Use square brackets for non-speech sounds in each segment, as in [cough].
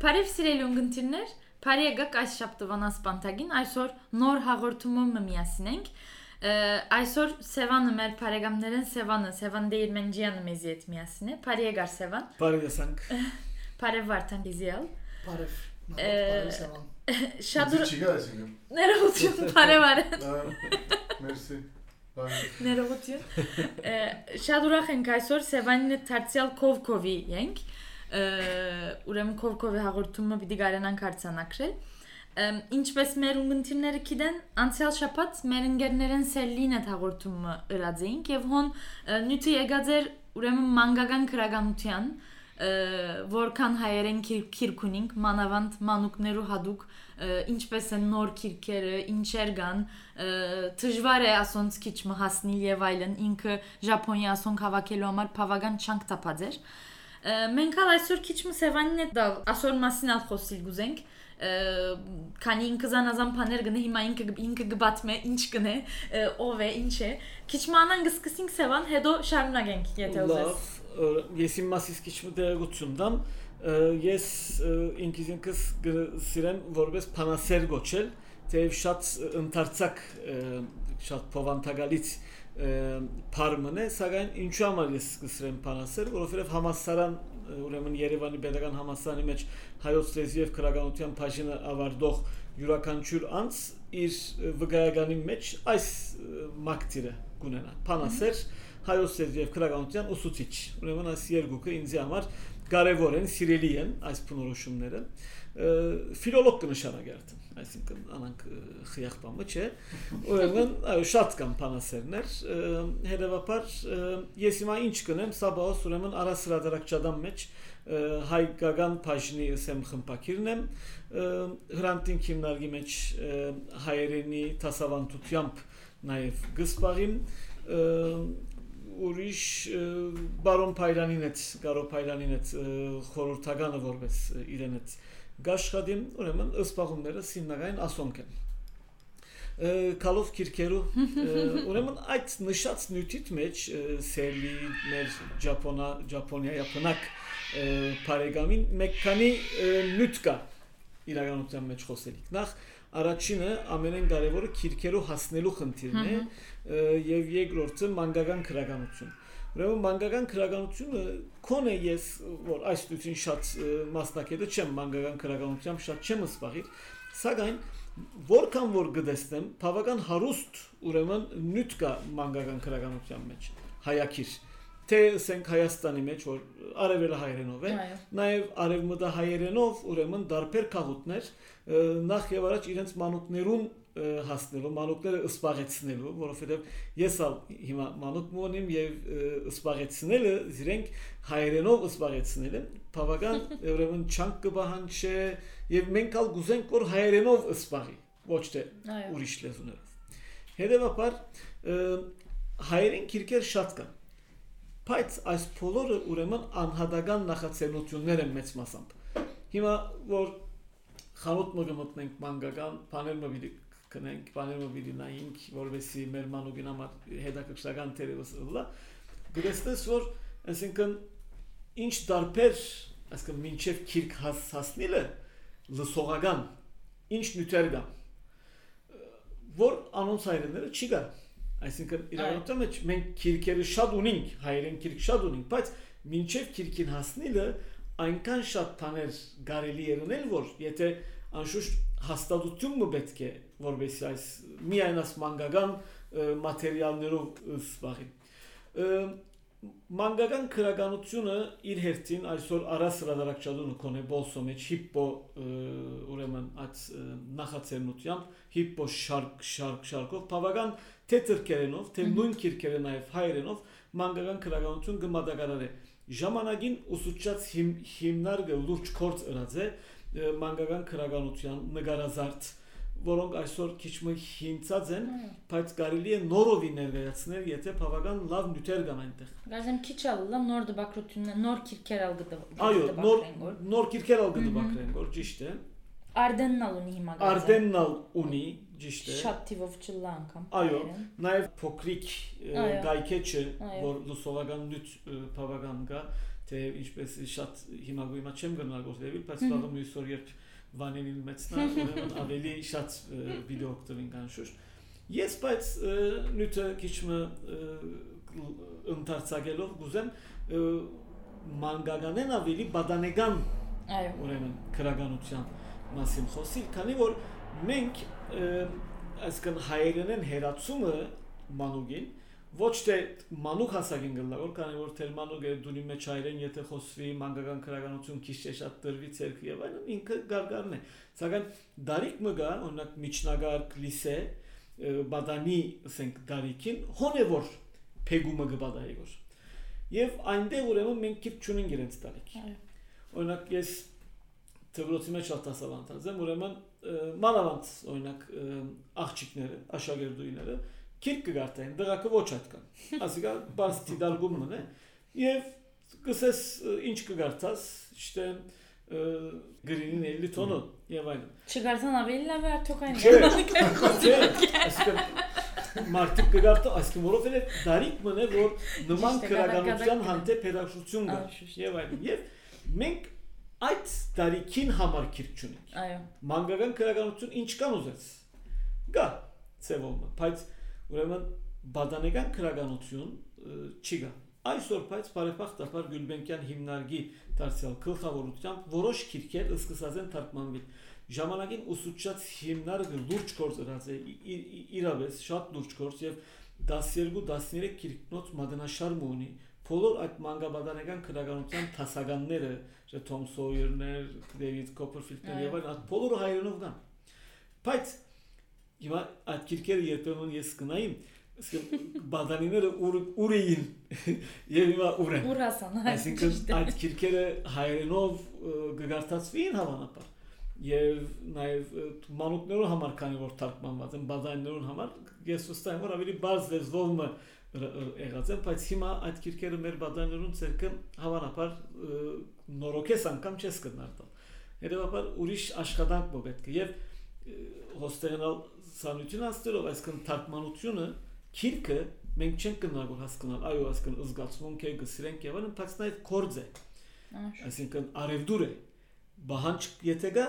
Բարև սիրելի ունգընտիրներ, բարի եկաք այս շաբթվան ասպանտագին, այսօր նոր հաղորդումով միասին ենք։ Այսօր Սևանը մեր բարեկամներն Սևանը, Սևան Դեյրմենջյանը մեզի հետ միասին է։ Բարի եկար Սևան։ Բարև եսանք։ [laughs] Բարև Վարդան Իզիալ։ Բարև։ Բարև Սևան։ Շատ ուրախ։ Չի գա այսինքն։ Ներողություն, բարև արեն։ Մերսի։ Ներողություն։ Շատ ուրախ ենք այսօր Սևանին Թարցիալ Կովկովի ենք ուրեմն Կովկովի հաղորդումը պիտի կարենանք հարցանակրել։ Ինչպես մեր ունգընտիրները գիտեն, անցյալ շաբաթ մեր ընկերներն Սելին այդ հաղորդումը ըրաձեինք եւ հոն նյութը եկած էր ուրեմն մանգական քրագանության որքան հայերեն քիրք ունենք, մանավանդ մանուկներու հadouk ինչպես են նոր քիրքերը, ինչեր կան, դժվար է ասոնց քիչ մհասնիլ եւ այլն, ինքը Ճապոնիա ասոնք հավաքելու համար բավական չանք տապած էր։ Մենք հալ այսօր քիչ մսևանին է դա ասոր մասին ալ խոսիլ գուզենք քանի ինքը զանազան բաներ գնե հիմա ինքը ինքը գբատմե ինչ գնե ով է ինչ է քիչ մանան գսկսինք սևան հետո շարունակենք եթե ուզես ես իմ մասից քիչ մտերգություն դամ ես ինքս ինքս սիրեմ որպես փանասեր գոչել թեև շատ ընդարձակ շատ փովանտագալից փարմն է, սակայն ինչու համար ես սկսրեմ փանասեր, որովհետև համասարան ուրեմն Երևանի Պետական համասարանի մեջ հայոց լեզվի եւ քրագանության բաժինը ավարտող յուրաքանչյուր անց իր վկայականի մեջ այս մակտիրը կունենա։ Փանասեր հայոց լեզվի եւ քրագանության ուսուցիչ։ Ուրեմն այս երկուքը ինձ համար կարևոր են, սիրելի են այս փնորոշումները։ Ֆիլոլոգ կնշանակերտ այսինքն անանք խիախպամը չէ ուրեմն այո շատ կան փանասերներ հետեւաբար ես հիմա ինչ կնեմ սա բաս ուրեմն արասրադարակչադան մեջ հայկական բաժնի սեմ խմպակիրն եմ հրանտին քիմնարկի մեջ հայերենի տասավանդությամբ նաև գսպաղին ուրիշ բարոն Փայրանին հետ Գարո Փայրանին հետ խորհրդականը որպես իրեն հետ գաշխադին ուրեմն ըսպաղումները սիննագային ասոնք են կալով քիրքերու [laughs] ուրեմն այդ նշած նյութից մեջ սելի մեր Ճապոնա Ճապոնիա Ճապոնակ բարեկամին մեկ քանի նյութ կա իրականության մեջ խոսելիք նախ առաջինը ամենեն կարևորը քիրքերու հասնելու խնդիրն է եւ երկրորդը մանկական քրականություն Ուրեմն մանկական քրականությունը կոնե ես որ այս դույցին շատ մասնակետը չեմ մանկական քրականությամբ շատ չեմ սպաղիր, սակայն որքան որ գտեսնեմ, բավական հարուստ ուրեմն նյութ կա մանկական քրականության մեջ հայակիր թե ասենք Հայաստանի մեջ որ արևելը հայերենով է, նաև արևմտա հայերենով ուրեմն դարբեր քաղուտներ նախ եւ առաջ իրենց մանուկներուն հասնելու, մանուկները սպաղեցնելու, որովհետև ես ալ հիմա մանուկ մոնիմ եւ սպաղեցնելը իրենք հայերենով սպաղեցնելը բավական [laughs] ուրեմն չանք կբահանչե եւ մենք ալ գուզենք որ հայերենով սպաղի, ոչ թե ուրիշ լեզուներով։ Հետևաբար հայերեն քիրքեր շատ կան։ Բայց այս բոլորը ուրեմն անհատական նախաձեռնություններ են մեծ մասամբ։ Հիմա որ խանութ մգմտնենք մանկական, բաներ մը կնենք, բաները պիտի նայենք, որովհետեւ մեր մանուկին համար հետաքրքրական թերևս լա։ Գրեստես որ այսինքն ինչ դարբեր, այսինքն մինչև քիրք հաս, հասնելը լսողական ինչ նյութեր կա որ անոնց հայրենները չի գա այսինքն իրականության մեջ մենք քիրքերը շատ ունենք հայերեն քիրք շատ ունենք բայց մինչև քիրքին հասնելը այնքան շատ բաներ կարելի է ունել որ եթե անշուշտ հաստատությունը պետք է որովհետեւ այս միայն աս մանգական մատերիալներով զբաղի մանգական քրականությունը իր հերթին այսօր առաս հրադարակչadunu կոնե բոլսո մեջ հիպո այդ նախաձեռնությամբ հիպո շարք շարք շարքով բավական թե թրկերենով թե նույն քիրքերը նաև հայերենով մանգական քրականություն գմադակարար է ժամանակին ուսուցած հիմնարկը լուրջ կորց ըրած է մանկական քրականության նկարազարդ որոնք այսօր քիչ մը հինցած են, բայց կարելի է նորովի ներկայացնել, եթե բավական լավ նյութեր կան այնտեղ։ Գազեմ քիչ ալլա նոր դպակրությունը, նոր քիրքեր ալ գտա։ Այո, նոր նոր քիրքեր ալ կդպակրեն, որ ճիշտ է։ Արդեննալ ունի հիմա գազեմ։ Արդեննալ ունի, ճիշտ է։ Շատ թիվով չլա անգամ։ Այո, նաև փոքրիկ գայքեչը, որ լուսովական նյութ ը, բավական կա, թե ինչպես շատ հիմա գույմա չեմ գնալ գործել, բայց վաղը մյուս օր երբ վանենին մեծնա, [laughs] ուրեմն ավելի շատ վիդեո կտվին կան շուշ։ Ես բայց ը, նյութը քիչ մը ընթարցակելով գուզեմ ը, մանգագանեն ավելի բադանեգան Այո։ ուրեմն քրագանության մասին խոսիլ, քանի որ մենք այսքան հայերենեն հերացումը մանուկին ոչ թե մանուկ հասակին գլավոր, քանի որ թերմանուկը դունի մեջ հայերեն եթե խոսվի մանկական քրագանություն քիչ թե շատ տրվի ցերկ եւ այլն ինքը գարգարն է։ Սակայն դարիք մը գա, օրինակ միջնագարկ լիսե բադանի, ասենք դարիքին հոնևոր փեգումը գբադայի գոր։ Եվ այնտեղ ուրեմն մենք քիչ չունենք իրենց դարիք։ Օրինակ ես թվրոցի մեջ շատ դասավանդած եմ, ուրեմն մանավանդ օրինակ աղջիկները, աշակերտուիները քիրք կգարտեն, դղակը ոչ այդքան։ Ասիկա բաց դիդալգումն է եւ կսես ինչ կգարտաս, իշտե ը, գրինին էլի տոնը եւ այլն։ Չգարցան ավելի լավ է արդյոք այն։ Չէ, մարդիկ կգարտա, այսինքն որովհետեւ դարիք մնե որ նման քրագանության հանդեպ հետաքրություն կա եւ այլն։ Եվ մենք այդ դարիքին համար քիրք չունենք։ Այո։ Մանկական քրագանություն ինչ կան ուզեց։ Գա ծևոմը, բայց ուրեմն բադանեգան քրագանություն ը, չի գա։ Այսօր բայց բարեփոխտաբար Գյուլբենկյան հիմնարկի դարձյալ գլխավորությամբ որոշ քիրքեր սկսած են թարգմանվել։ Ժամանակին ուսուցչած հիմնարկը լուրջ գործ արած է իրավես շատ լուրջ գործ եւ 12-13 քիրքնոց մատնաշարմ ունի բոլոր այդ մանկաբադանական քրագանության տասականները, թե Թոմ Սոյերներ, Դեվիդ Կոպերֆիլդներ եւ այլն, այդ բոլորը հայերենով կան։ Բայց հիմա այդ քիրքերը երբեմն ես գնայիմ, ասեմ բադանիները ուր ուր էին [laughs] եւ հիմա ուր են։ Ուրասան։ Այսինքն այդ քիրքերը հայերենով ը, կգարտացվին հավանաբար եւ նաեւ ը, մանուկներուն համար քանի որ թարգմանված են բադանիներուն համար ես եմ որ ավելի բարձ լեզվով եղած են բայց հիմա այդ քիրքերը մեր բադանիներուն ցերկը հավանաբար նորոգես անգամ չես կնարտալ հետեւաբար ուրիշ աշխատանք մը պետք է եւ հոստերնալ սանություն աստերով այսքան թարգմանությունը քիրքը մենք չենք կնագոր հասկանալ այո այսքան զգացմունք է գսրենք եւ այլն նաեւ կորձ է այսինքն արևդուր է բահանջ եթե գա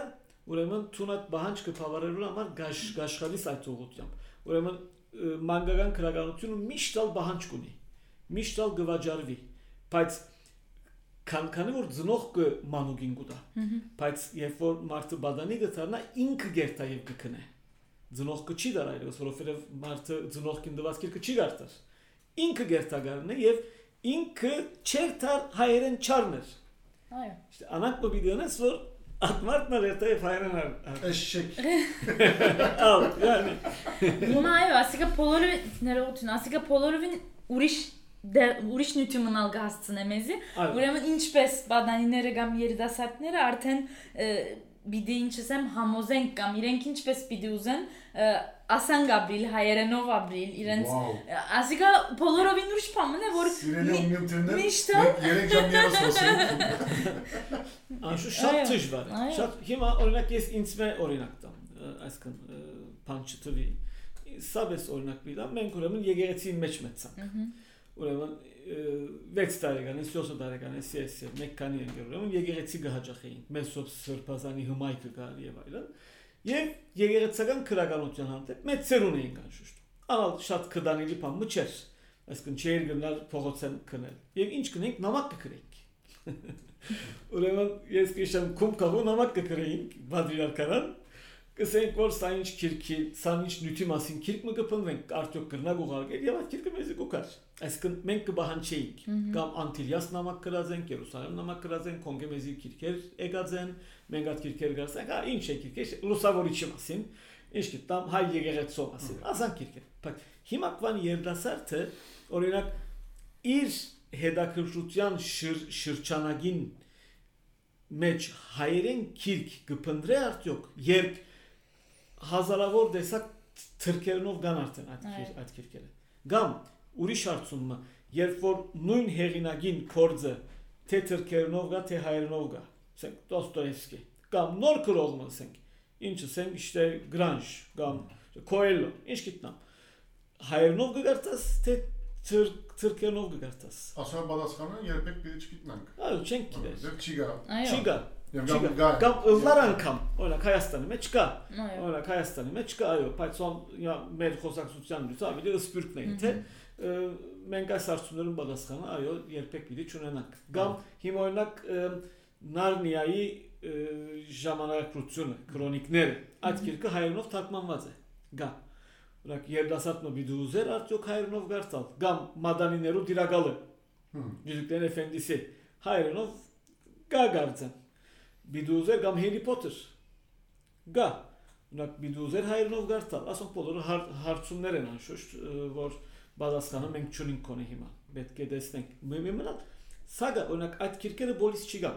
ուրեմն ցունատ բահանջը բավարարելու համար գաշ գաշխալիս այդ ուղությամբ ուրեմն մանկական քրագանությունը միշտ ալ բահանջ կունի միշտ ալ գվաճարվի բայց քան քանի որ ծնող կը մանուկին գուտա բայց երբ որ մարդը բադանի գտարնա ինքը գերտա եւ կքնե ծնող կը չի դարայր որովհետեւ մարդը ծնողքին դված կիրքը չի գարտար ինքը գերտագարն է եւ ինքը չեր տար հայերեն չարներ Այո։ İşte anak bu biliyorsunuz sor. Atmartma retayı fayran. Eşek. Al yani. Հիմա այո, ասիկա Պոլորովի ներողություն, ասիկա Պոլորովին ուրիշ դե- ուրիշ նյութում ալգա հասցնե մեզի։ Ուրեմն ինչպես բադանիները կամ երիտասարդները արդեն ը, պիտի ինչ ասեմ համոզենք կամ իրենք ինչպես պիտի ուզեն ասան գաբրիլ հայերենով ապրիլ իրենց ասիկա Պոլորովին ուրիշ բան է որ մի- միշտ gerek canlıya sosyal. Anşu շատ դժվար է։ Շատ հիմա օրինակ ես ինձ մե օրինակ տամ, այսքան ը, բան չթվի։ Սաբես օրինակ բիլա, մենք ուրեմն եկեղեցին մեջ մեծանք։ Ուրեմն 6 տարեկան, 7 տարեկան, SS մեկ քանի են ուրեմն եկեղեցի գահաճախեին։ Մեծ սոբ սրբազանի հմայքը գալ եւ այլն։ Եվ եկեղեցական քրագանության հանդեպ մեծ ծերուն էին կանշուշտ։ Անալ շատ կդանելի բան մչեր։ Այսինքն չեր գնալ փողոցեն քնել։ Եվ ինչ կնենք, նամակ կգրենք։ [laughs] Ուրեմն ես քիշեմ կում կաղու նամակ կգրենք բադրիարքարան։ Կսենք որ սա ինչ քիրքի, սա ինչ նյութի մասին քիրք մը կփնվենք, արդյոք կրնակ ուղարկել եւ այդ քիրքը մեզ կուքար։ Այսինքն մենք կբահանչեինք կամ Անտիլիաս նամակ գրածենք, Երուսաղեմ նամակ գրածենք, կոնգեմեզի քիրքեր եկածեն, մենք այդ քիրքեր գրածենք, հա ինչ է քիրքեր, լուսավորիչի մասին, ինչ գիտամ հայ եկեղեցու մասին, ասան քիրքեր։ Բայց հիմա կվան երդասարտը օրինակ իր հետաքրքրության շր, շրջանագին մեջ հայերեն քիրք կփնտրե արդյոք երբ հազարավոր տեսակ թրքերնով կան արդեն այդ այդ քիրքերը գամ ուրիշ հարցումը երբ որ նույն հեղինակին կորձը թե թրքերնով գա թե հայերնով գա ասենք Դոստոևսկի կամ նոր գրողը ասենք ինչը ասենք իշտե Գրանժ կամ Կոելո ինչ գիտնամ հայերնով կգարտաս թե թր- թրքերնով կգարտաս Ասում եմ պատասխանը երբեք պիտի չգիտնանք։ այո չենք գիտեր Եվ չի գա։ չի գա Եվ չի կամ գա գա։ կամ ըլլար անգամ օրինակ Հայաստանի մեջ կա Այո։ օրինակ Հայաստանի մեջ կա այո բայց ում յա մեր խոսակցության լույսը ավելի սպյուրքն է թե ը, մենք այս հարցումներուն պատասխանը այո երբեք պիտի չունենանք կամ հիմա օրինակ ը, Նարնիայի ը, ժամանակրությունը քրոնիկները այդ գիրքը հայերենով թարգմանված է գա օրինակ երդասարտ նոբի դուզեր արդյոք հայերենով գարտալ կամ մադանիներու դիրակալը Հմ։ Yüzüklerin Efendisi. Հայերենով գա գարձան Բիդուզեր կամ Հարի Փոթեր գա Օրինակ Բիդուզեր հայերենով գարտալ ասենք բոլորը հար- հարցումներ են անշուշտ ը, որ պատասխանը մենք չունենք կոնե հիմա պետք է տեսնենք մի մնալ սա գա օրինակ այդ քիրքերը բոլիս չի գա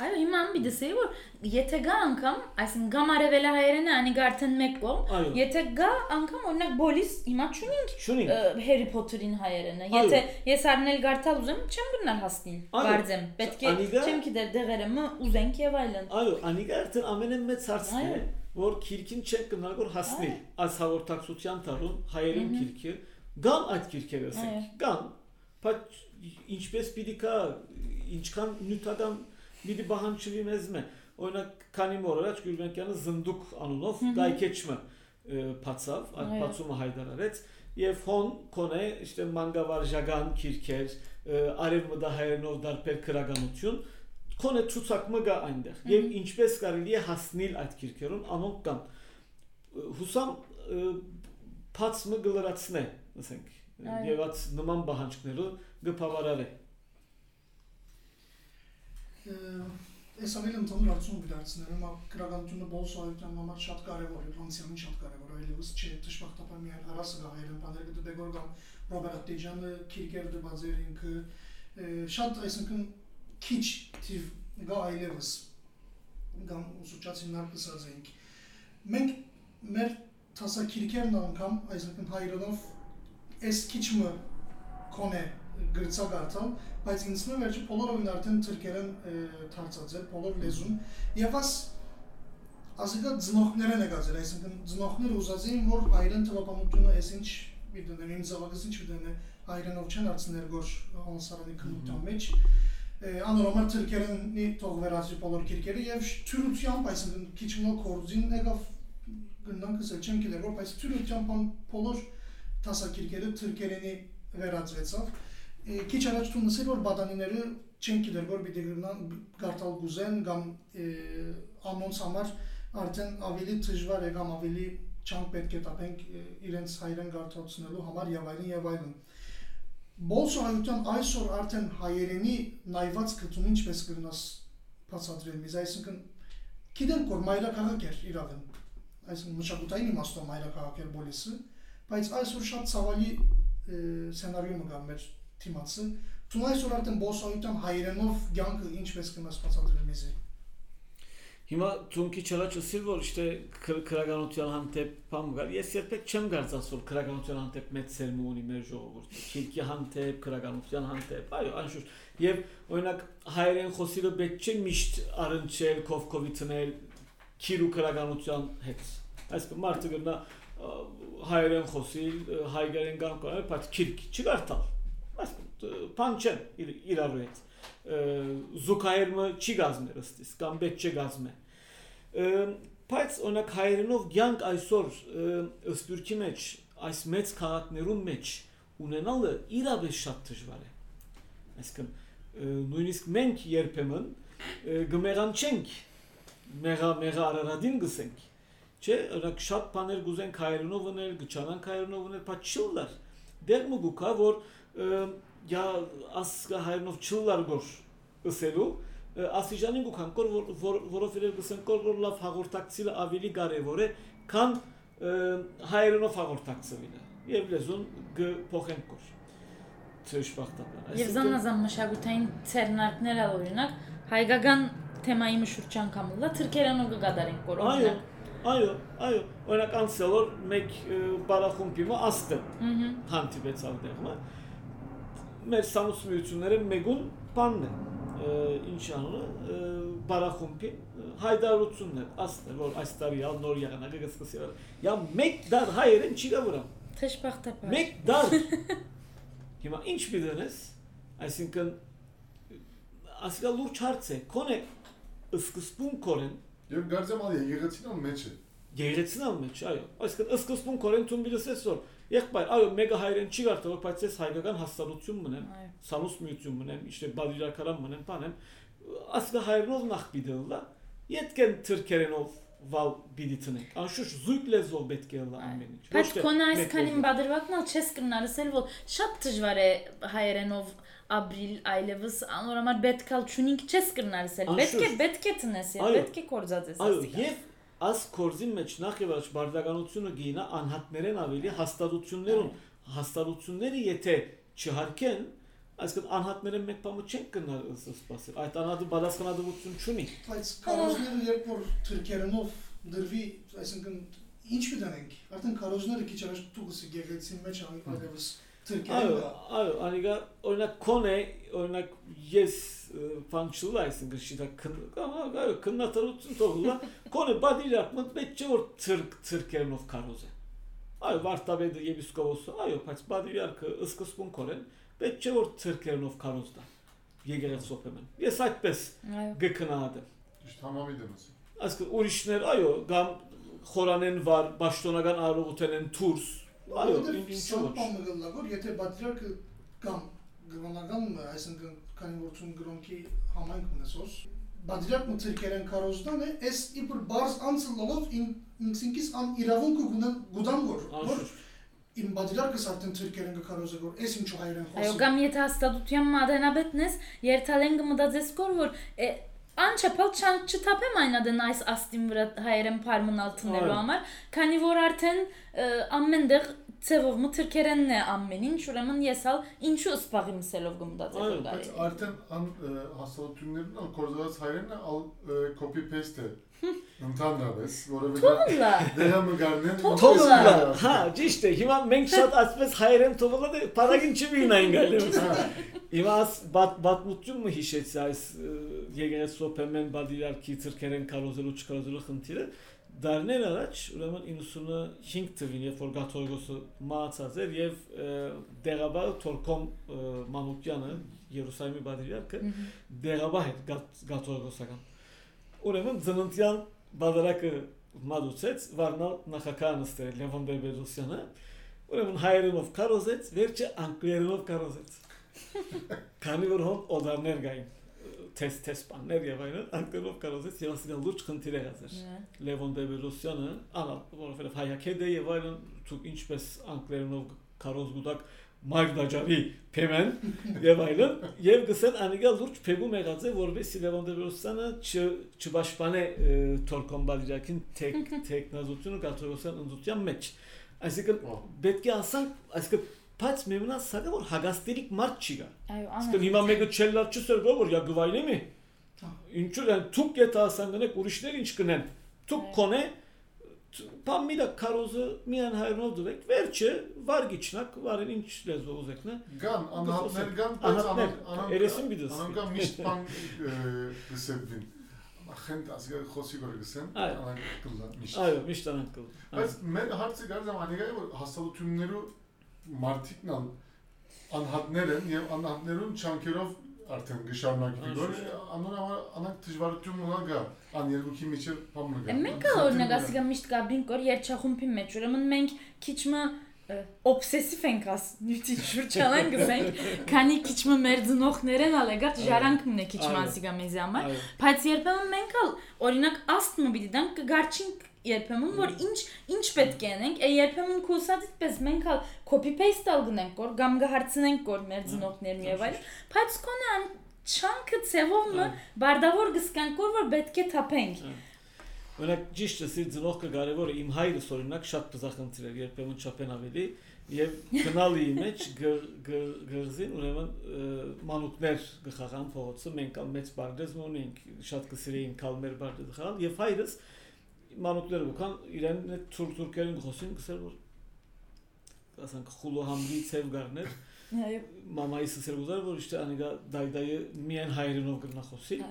Այո, հիմա ամբի դսեի որ եթե գա անգամ, այսինքն գամ արևելա հայերենը անի գա արդեն մեկ կողմ, եթե գա անգամ օրինակ բոլիս հիմա շունին Հարի Փոթերին հայերենը։ Եթե ես առնել գարտալ ուզեմ, չեմ գնալ հասնին։ Այո։ Գարձեմ։ Պետք է չեմ գիտեր դեղերը մը ուզենք եւ այլն։ այո անիկա արդեն ամենամեծ հարցն է որ քիրքին չեն կնալ որ հասնի այս հաղորդակցության տարում հայերեն քիրքը գան այդ քիրքերը ասենք Այո։ գան բայց ինչպես պիտի կա ինչքան նյութական պիտի բանջվի մեզ մե օրինակ քանի մոր առաջ Գյուլբենկյանը զնդուկ անունով Մհմ։ գայքեչմը բացավ այդ Այո։ բացումը հայտարարեց եւ հոն կոնե իշտե մանգավարժական քիրքեր ը, արևմտա հայերենով դարբեր քրագանություն կոնե ցուցակը գա այնտեղ եւ ինչպես կարելի է հասնել այդ քիրքերուն անոնք կան Ը, հուսամ ը, փածը գլրացնե ասենք Այո։ եւ այդ նման բանջկներով Այս ամենը ընդհանուր արդյունք դարձնել եմ գրականությունը բոլսոյության համար շատ կարևոր է, ֆրանսիան շատ կարևոր է, այլևս չէ դժբախտաբար մի հարասը գա հայերեն բաներ դու դեգոր կամ Ռոբերտ Տեջանը քիրկեր էր ինքը շատ այսինքն քիչ թիվ գա այլևս կամ ուսուցչացին նարկսած ենք մենք մեր տասակիրքերն անգամ այսինքն հայերենով այս քիչը կոնե գրծագարտալ բայց ինձ մը վերջը բոլորովին արդեն թրկերեն թարցած է բոլոր լեզուն եւ աս ասիկա ծնողները նկատել այսինքն ծնողները ուզած էին որ հայերեն թվապանությունը այսինչ միտենեն ինձ ավագս ինչ միտենե հայերենով չեն արցնել գոր անսարանի քննության մեջ անորոմար թրկերենի թող վերածի բոլոր քիրքերը եւ թյուրությամբ այսինքն քիչ մնալ կորձին եկավ գնանք ասել չեմ գիտեր որ բայց թյուրությամբ բոլոր տասակիրքերը թրկերենի վերածվեցավ քիչ առաջ դու նսել որ բադանիները չեն գիտեր որ պիտի գնան գարտալ գուզեն կամ անոնց համար արդեն ավելի դժվար է կամ ավելի չանք պետք է տապենք իրենց հայրեն գարտացնելու համար եւ այլն եւ այլն Բոլսո հայության այսօր արդեն հայերենի նայված գտուն ինչպես կգնաս բացատրել մեզ այսինքն գիտենք որ մայրաքաղաք էր իրավեն այսինքն մշակութային իմաստով մայրաքաղաք էր բոլիսը բայց այսօր շատ ցավալի սցենարիում կա մեր թիմացը դու այսօր արդեն բոլսոյության հայերենով ցանկը ինչպես կգնաս բացատրել մեզ Հիմա ցունքի չլաչ ասիլ որ իշտե քրագանության հանդեպ բամ գալ ես երբեք չեմ գարձած որ քրագանության հանդեպ մեծ սերմ ունի մեր ժողովուրդը քիրքի հանդեպ քրագանության հանդեպ այո անշուշտ եւ օրինակ հայերեն խոսիլը պետք չէ միշտ առնչել կովկովի տնել քիրու քրագանության հետ այսինքն մարդը գնա ա, հայերեն խոսիլ հայերեն գան կոնել բայց քիրք չգարտալ չեն իր իրարու հետ զուկայերմը չի գազմեր ըստիս կամ պետք չէ գազմե բայց օրինակ հայերենով ցանկ այսօր ըսպյուրքի մեջ այս մեծ քաղաքներուն մեջ ունենալը իրավես շատ դժվար է այսինքն նույնիսկ մենք երբեմն գմերանչենք մեղա մեղա արարադին գսենք չէ օրինակ շատ բաներ գուզենք հայերենով ունել գճանանք հայերենով ունել բայց չլար դեր մուգուկա որ я ասկա հայերենով չլար գոր ըսելու ասիջանին գուքան կոր որովհետև գսեն կոր որ լավ հաղորդակցելը ավելի կարևոր է քան հայերենով հաղորդակցելը եւ լեզուն գփոխեն կոր ճշմարտաբար Եվ զանազան մշակութային ցերնարկները օրինակ հայկական թեմայի մշուրջ անգամ ուլա թրքերանով կգադարենք կոր այո Այո, այո, օրինակ անցյալ օր մեկ բարախումբի մը աստը Ահա։ հանդիպեց այնտեղը։ Մեր սամուսմիությունները մեգուն բանն է։ ը, Ինչ անունը ը, բարախումբի ը, հայդարությունն է, աստը որ այս տարի ալ նոր եղանակը գսկսի։ Յա մեկ դար հայերեն չի գա վրա։ Թշպախտապար։ Մեկ դար։ [laughs] Հիմա ինչ պիտենես, այսինքն ասկա լուրջ հարց է, կոնե սկզբուն կորեն Եվ գարձեմ ալ եղեցին մեջ է։ Գեղեցնալ մեջ, այո։ Այսինքն սկզբուն կորեն ցուն բիլսես որ Եղբայր, այո, մեկը հայերեն չի գարտող, բայց ես հայկական հաստատություն մնեմ, սալուս միություն մնեմ, իշտե բադիրակարան մնեմ, բանեմ։ Ասկա հայերով նախ բիդելլա, յետքեն թրքերենով վալ բիդի տնենք։ Անշուշտ զույգ լեզվով պետք է լա ամեն ինչ։ Բայց կոնա այսքանին բادرվակն ալ չես կնարսել, որ շատ դժվար է հայերենով ապրիլ այլևս անորոմար պետք է չունինք չես կնարսել։ Պետք է պետք է տնես, պետք է կորցածես։ Այո, եւ աս կորզի մեջ նախ եւ առաջ բարդականությունը գինա անհատներեն ավելի հաստատություններուն հաստատությունները եթե չհարկեն այսինքն անհատները մեկ բամը չեն կնալ սպասել այդ անհատը բադասխանատվություն չունի Բայց կարոզները երբ որ թրքերենով դրվի, այսինքն ինչ միտանենք, արդեն կարոզները քիչ առաջ դուքսի գեղեցին մեջ այլևս այո թրքերենը այո անիգա օրինակ կոնե օրինակ ես ֆանքշնալ այսինքն շիտա այո քննադատություն թողնա կոնե բադիրակ մտմեջ չէ որ ցրկ ցրկերնով կարոզ է այո վարտաբեդը եւ իսկովոսը այո բայց բադիրակը սկզբուն կորեն պետք չէ որ ցրկերնով կարոզ դա եկեղեցոփեմն ես այդպես Այո։ գկնահատեմ Ճիշտ համամիտ եմ ասում։ այսինքն ուրիշներ այո կամ խորանեն վար պաշտոնական արարողության են դուրս այո ինչ- ինչու ոչ Սամպան մգլա որ եթե բատրիարքը կամ գրանական այսինքն քանի որ ցուն գրոնքի համայնք ունեսոս բատրիարք մը թրքերեն կարոզդան է էս իբր բարս անցլելով ինքսինքիս ան իրավունք գունան գուդան որ որ անշուշտ իմ բատրիարքս արդեն թրքերեն կկարոզը որ էս ինչու հայերեն Այո, խոսում կամ եթե հաստատության մադենաբետն ես, երթալեն կմտածես կոր որ է, անչափալ չան չթափեմ այնադեն այս աստին վրա հայերեն փարմունալ տնելու Այո։ համար, քանի որ արդեն ը, ամենտեղ ցևով մթերքերենն է ամեն ինչ, ուրեմն ես ալ ինչու սպաղի մսելով գմտածել գալի։ Բայց արդեն հասարակություններն ալ կորզած հայերենն ալ կոպի պեստ է։ [laughs] Ընդհանրապես, որովհետեւ դեղը մգարնեն։ Թողնա։ Հա, ճիշտ է։ Հիմա մենք շատ ասպես հայերեն թողնա դե պարագին չմինային գալի։ հա։ Հիմա բատ բատմությունը հիշեցի այս եկեղեցու փեմեն բադիլար քիցրքերեն կարոզելու չկարոզելու խնդիրը։ Դարներ առաջ, ուրեմն 95 թվին, երբ որ Գաթորգոսը մահացած էր եւ դեղաբար Թորքոմ Մանուկյանը Երուսաղեմի բادرիարքը դեղաբար հետ Գաթորգոսական։ Ուրեմն ծննդյան բادرակը մատուցեց Վարնալ նախականը ստել Լևոն Բեբեդոսյանը։ Ուրեմն հայերենով կարոզեց, վերջը անգլերենով կարոզեց։ [laughs] Քանի որ հոտ օդարներ գային test test banner եւ այն անկելով կարող ես երասին լուրջ խնդիր է ասես հա։ Լևոն Դեբելոսյանը անա որովհետեւ հայակետ է եւ այլն ցուկ ինչպես անկլերնով կարոզ գուտակ Մագդաջավի փեմեն [laughs] եւ այլն եւ գսեն անիգա լուրջ փեգու մեղած է որովհետեւ Լևոն Դեբելոսյանը չբաշխանե Թորքոմբալ իրաքին տեկ տեխնազությունը [laughs] կաթողոսյան ընդդության մեջ այսինքն պետք է ասանք այսինքն բայց մեմնա սակա որ հագաստերիկ մարդ չի գա Այո, Իսկ հիմա մեկը չելլար չսերգո որ յա գվայնի մի։ Հա։ Ինչու են թուք եթե ասան գնեք ուրիշներ ինչ կնեն։ Թուք կոնե Պամիլա կարոզը միան հայրնով դուք վերջը վարգիչնակ վարեն ինչ լեզվով ուզեկնա։ Գան, անհատներ գան, բայց Անհատներ, անան երեսին բիդես։ Անանկա միշտ բան գսեվին։ Ախենտ ասիգա խոսի գոր գսեն, Այո։ անան կլա միշտ։ Այո, միշտ անանք կլ։ Բայց մեր հարցը գարձամ անիգա է որ հաստատություններու մարդիկն ան անհատներ են եւ անհատներուն չանկերով արդեն գշարունակի որ անոր անանք դժվարություն ունա գա ան երկուքի միջև բամը գա։ Մենք կա օրինակ ասիկա միշտ գաբին կոր երջախումբի մեջ, ուրեմն մենք քիչմը օբսեսիվ ենք աս նյութի շրջանան գսենք, քանի քիչմը մեր ծնողներեն ալեգա ժարանքն է քիչմը Այո։ ասիկա մեզ համար, Այո։ բայց երբեմն մենք ալ օրինակ աստմը պիտի դանք կգարչինք երբեմն որ ինչ ինչ պետք է անենք, է երբեմն կուսածից պես մենք ալ copy paste ալ գնենք կոր կամ գահարցնենք կոր մեր ծնողներն եւ այլ, բայց կոնը ան չանքը ցևովը Այո։ բարդավոր գսկանք որ որ պետք է թափենք։ Օրինակ ճիշտ է, սի ծնող կարևորը իմ հայրս օրինակ շատ բզախնդիր էր, երբեմն չափեն ավելի եւ գնալի մեջ գր- գր- գրզին ուրեմն մանուկներ գխաղան փողոցը մենք մեծ բարդեզ ունենք շատ կսիրեին կալմեր բարդեզ խաղալ եւ հայրս manutları bukan İran'ın Türk Türklerin kosin kısır bu. Kasan kulu hamdi sevgarner. [laughs] Mama isi serguzar bu işte aniga daydayı miyen hayrınov kırna kosin.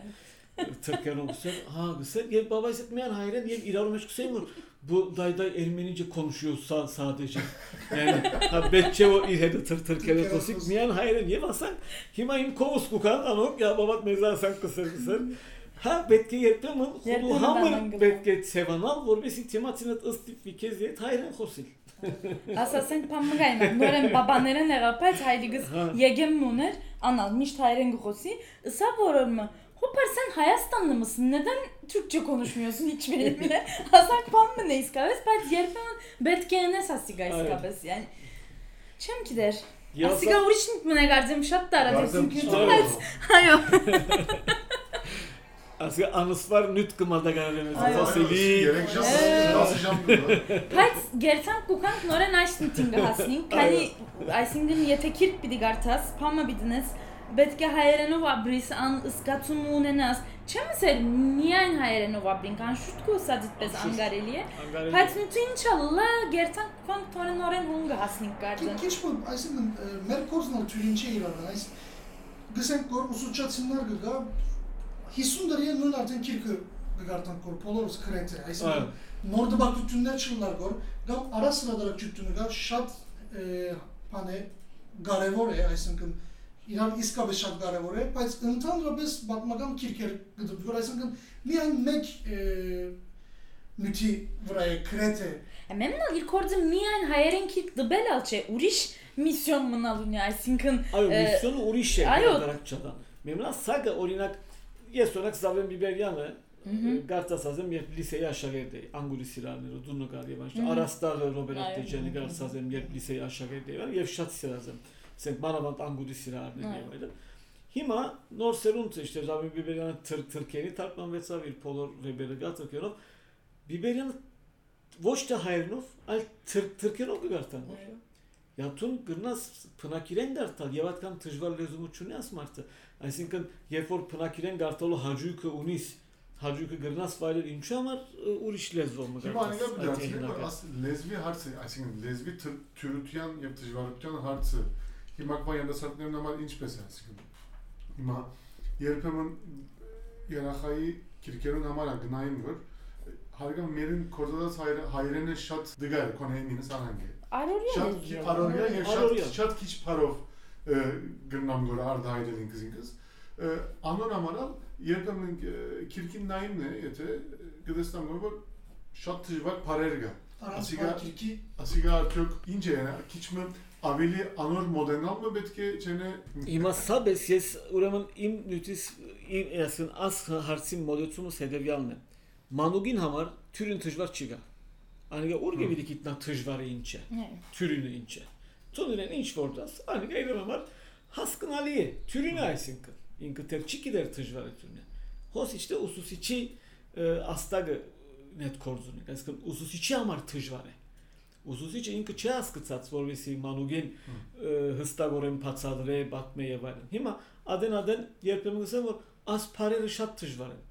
Ee, Türklerin kosin. Ha kısır. Ye baba hissetmeyen hayrın ye İran'ın meşkusin bu. Bu dayday Ermenice konuşuyorsa sadece. Yani ha betçe o irhede tır Türklerin kosin. Miyen hayrın ye basan. Himayim kovus kukan anok ya babat mezar sen kısır kısır. Ha betke yetmemin Yetmemin hulu ben hamur hangıl. betke sevanal vor besi tematinet ıstif bir kez yet hayren hosil. Ասասենք փամգայնա նորեն բաբաներեն եղապայց հայրիկս Հա։ եկեմ մուներ անալ միշտ հայրեն գխոսի ısa որորma Hopar sen Hayas'tanlı mısın? Neden Türkçe konuşmuyorsun hiçbiriyle? Hasan pan mı ne iskabes? Ben yerpen betkene sasiga iskabes yani. Çem ki der. Asiga urişnik mi ne gardım şat da aradı Gardım çünkü. Çağır. Evet. Hayo. Aslında anıs var nüt kımada garden Ay, fosili. Gerekçe Ee. basacağım diyor. Pats gertan kukank noren aştin tinga hasning. Kani aysingin yetekirk bidigartas. Pama bidines. Betke hayrenova bris an ıskatumunenas. Çem ser niyan hayrenova brin kan şutko sadit bez Şut. angareliye. Pats nutu inşallah gertan kukank noren noren hunga hasning gardan. Քիչ բան, այսինքն մեր կորզն ալ թյուրին չի իրար, այս գսենք կոր ուսուցչացիններ կգա 50 դարի նույն արդեն քիրքը կգարտան կոր բոլորս քրետ է, այսինքն նոր դպակտություններ չլար կոր, կամ արա սրադարակչությունը կա շատ է, բան է կարևոր է, այսինքն իրար իսկապես շատ կարևոր է, բայց ընդհանրապես պատմական քիրքեր կդպ, որ այսինքն միայն մեկ է, նյութի վրա է քրետ է, Memnun ilk orada miyan hayren kirk dıbel alçe. Uriş misyon mı nalunya aysinkın. Ayo Ee, misyonu uriše ajo- Darakčadan. Memna saga orinak Jest zawem Biberyan'ı e, Gartasazem yer liseyi aşağıdaydı. Anguli silahları, Dunlu Gardiyavan'ı. Arastar Robert Decen'i Gartasazem yer liseyi aşağıdaydı. Yevşat silahım. Sen Maravant Anguli silahları diye Hima nor serunt işte Rabbi Biberyan'ı tır tırkeni tartman ve savir polor ve belegat okuyorum. Biberyan'ı voşta hayrnuf al tır tırkeni oku gartan var. Yatun gırnas pınakiren gartal yevatkan tıjvar lezumu çunyas martı. Այսինքն երբ որ փնակիրեն դարտալու հաջույքը ունիս հաջույքը գրնաս վայրել ինչու համար ը, ուրիշ լեզվով մը Հիմա անգամ այդ դարձի հեղինակը։ աս լեզվի հարցը, այսինքն լեզվի թ- թյուրության եւ դժվարության հարցը հիմա կվա յանդասարտներն համար ինչպես է, այսինքն հիմա երբեմն երախայի քիրքերուն համար գնային որ հարգամ մերին կորզած հայր հայրենը շատ դգար կոնհենինս անանգե Arorya շատ yazıyor. արորիա եւ Արորիա։ շատ շատ քիչ բարով գրնամ գոր արդ հայրենին կզինքս անոն համարալ երբեմն քիրքին նայումն է եթե գտեսնամ որ շատ դժվար բարեր կա առանց Ասիգա- քիրքի ասիգա արդյոք ինչ է քիչ մը ավելի անոր մոդենալ մը պետք է չենե Հիմա սաբես ես ուրեմն իմ նյութիս իմ այսին աս հարցի մոդեցումս հետեւյալն է մանուգին համար թյուրին դժվար չի գա Անիգա ուրգե մի դիքիտնա դժվարը ինչ է Evet. թյուրինը ինչ է Ցոնիրեն ինչ որտաս անիգա իրեն համար հասկանալի է թյուրինը այսինքն ինքը դեռ չի գիտեր դժվարությունը հոս իչտե ուսուսիչի աստագը նետ կորզունի այսինքն ուսուսիչի համար դժվար է ուսուսիչը ինքը չի հասկացած որովհետեւ մանուգեն ը, հստակորեն բացադրե բակմե եւ այլն հիմա ադեն ադեն երբեմն ասեմ որ աս բարերը շատ դժվար են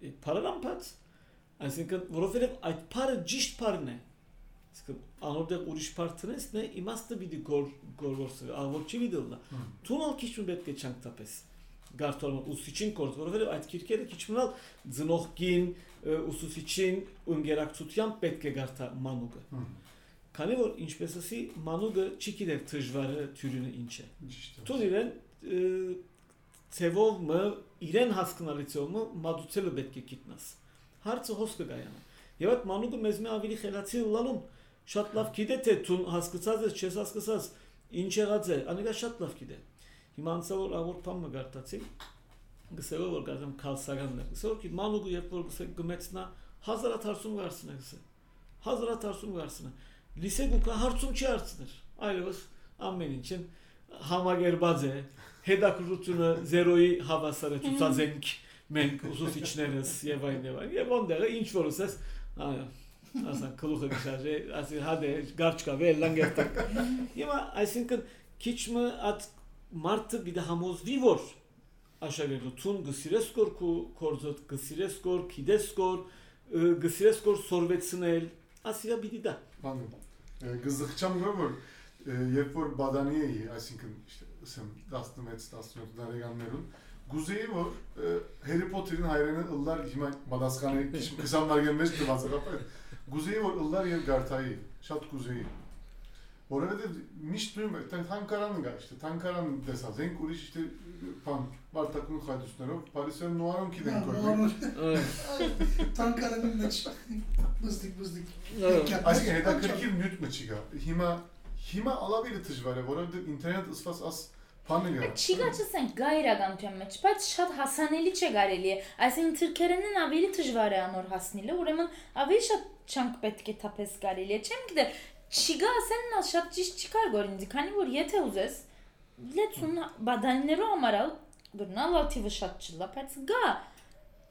Է, Բարերան բաց այսինքն որովհետեւ այդ բարը ճիշտ բարն է Իսկ անորդեղ ուրիշ partinest ne imastı bir gor gorgorsu. Avokçi vidilda. Tunal kiçmin betke çanktaպես Gartorman usiçin kort որովհետև այդ քիրքերը քիչմնալ ձնողքին ուսուսիչին ունգերակցության պետք է գարտա մանուկը։ Քանի որ ինչպես ասի մանուկը չի գիտեր դժվարը թյուրինը ինչ է։ Տուն իրեն ը, ցևով մը իրեն հասկանալիցումը մատուցելը պետք է գիտնաս։ Հարցը հոս կգայանա։ Եվ այդ մանուկը մեզ մե ավելի խելացի լալում շատ լավ գիտե թե ցուն հասկացած ես, չես հասկացած ինչ եղած է, անիկա շատ լավ գիտե։ Հիմա անցավոր աղորփամ մը գարտացի։ Գսել որ գազեմ քալսարաններ։ Գսել որ մանուկը երբ որ գսել գմեցնա հազարատ հարցում գարցնե գսել։ Հազարատ հարցում գարցնե։ Լիսե գուկա հարցում չի հարցներ։ Այլևս ամեն ինչն համագերբած է հետաքրությունը 0-ի հավասար է ցուցածենք մենք ուսուցիչներս եւ այն եւ այն եւ ոնդերը ինչ որ ասես այո ասան քլուխը գշաժե ասի հադե գարչկա վել լանգերտակ հիմա այսինքն քիչմը at մարտը բիդա համոզվի որ աշակերտություն գսիրես կոր կորզոտ գսիրես կոր քիդես կոր գսիրես որ սորվեցնել ասիա բիդի դա Բանում։ Գզղճամ որ երբ որ բադանի էի, այսինքն ասեմ 16-17 տարեկաններուն գուզեի որ Հարի Փոթերին հայրենը ըլլար հիմա պատասխանը 20 տարեկան մեջ դված է, գուզեի որ ըլլար եւ գարտայի, շատ գուզեի։ Որովհետեւ միշտ նույն է, թանկարանը գա, իշտե թանկարան դեսած, ենք ուրիշ իշտե բան Սպարտակուն խայտուսներով Փարիսյան նոարոն գիտենք որ։ Թանկարանի մեջ բզդիկ բզդիկ։ Այսինքն հետաքրքիր նյութ մը չի գա։ Հիմա հիմա ալավիրը դժվար է, որովհետեւ ինտերնետ ըսված աս բանը գա։ Չի գացենք գա իրականության մեջ, բայց շատ հասանելի չէ կարելի է։ Այսինքն թրքերենն ավելի դժվար է անոր հասնելը, ուրեմն ավելի շատ չանք պետք է թափես կարելի է։ Չեմ գիտե, չի գա ասեն նա շատ ճիշտ չի կար գոր ինձ, քանի որ եթե ուզես լեցուն բադաններով համարալ դուրնա լաթիվը շատ չլա, բայց գա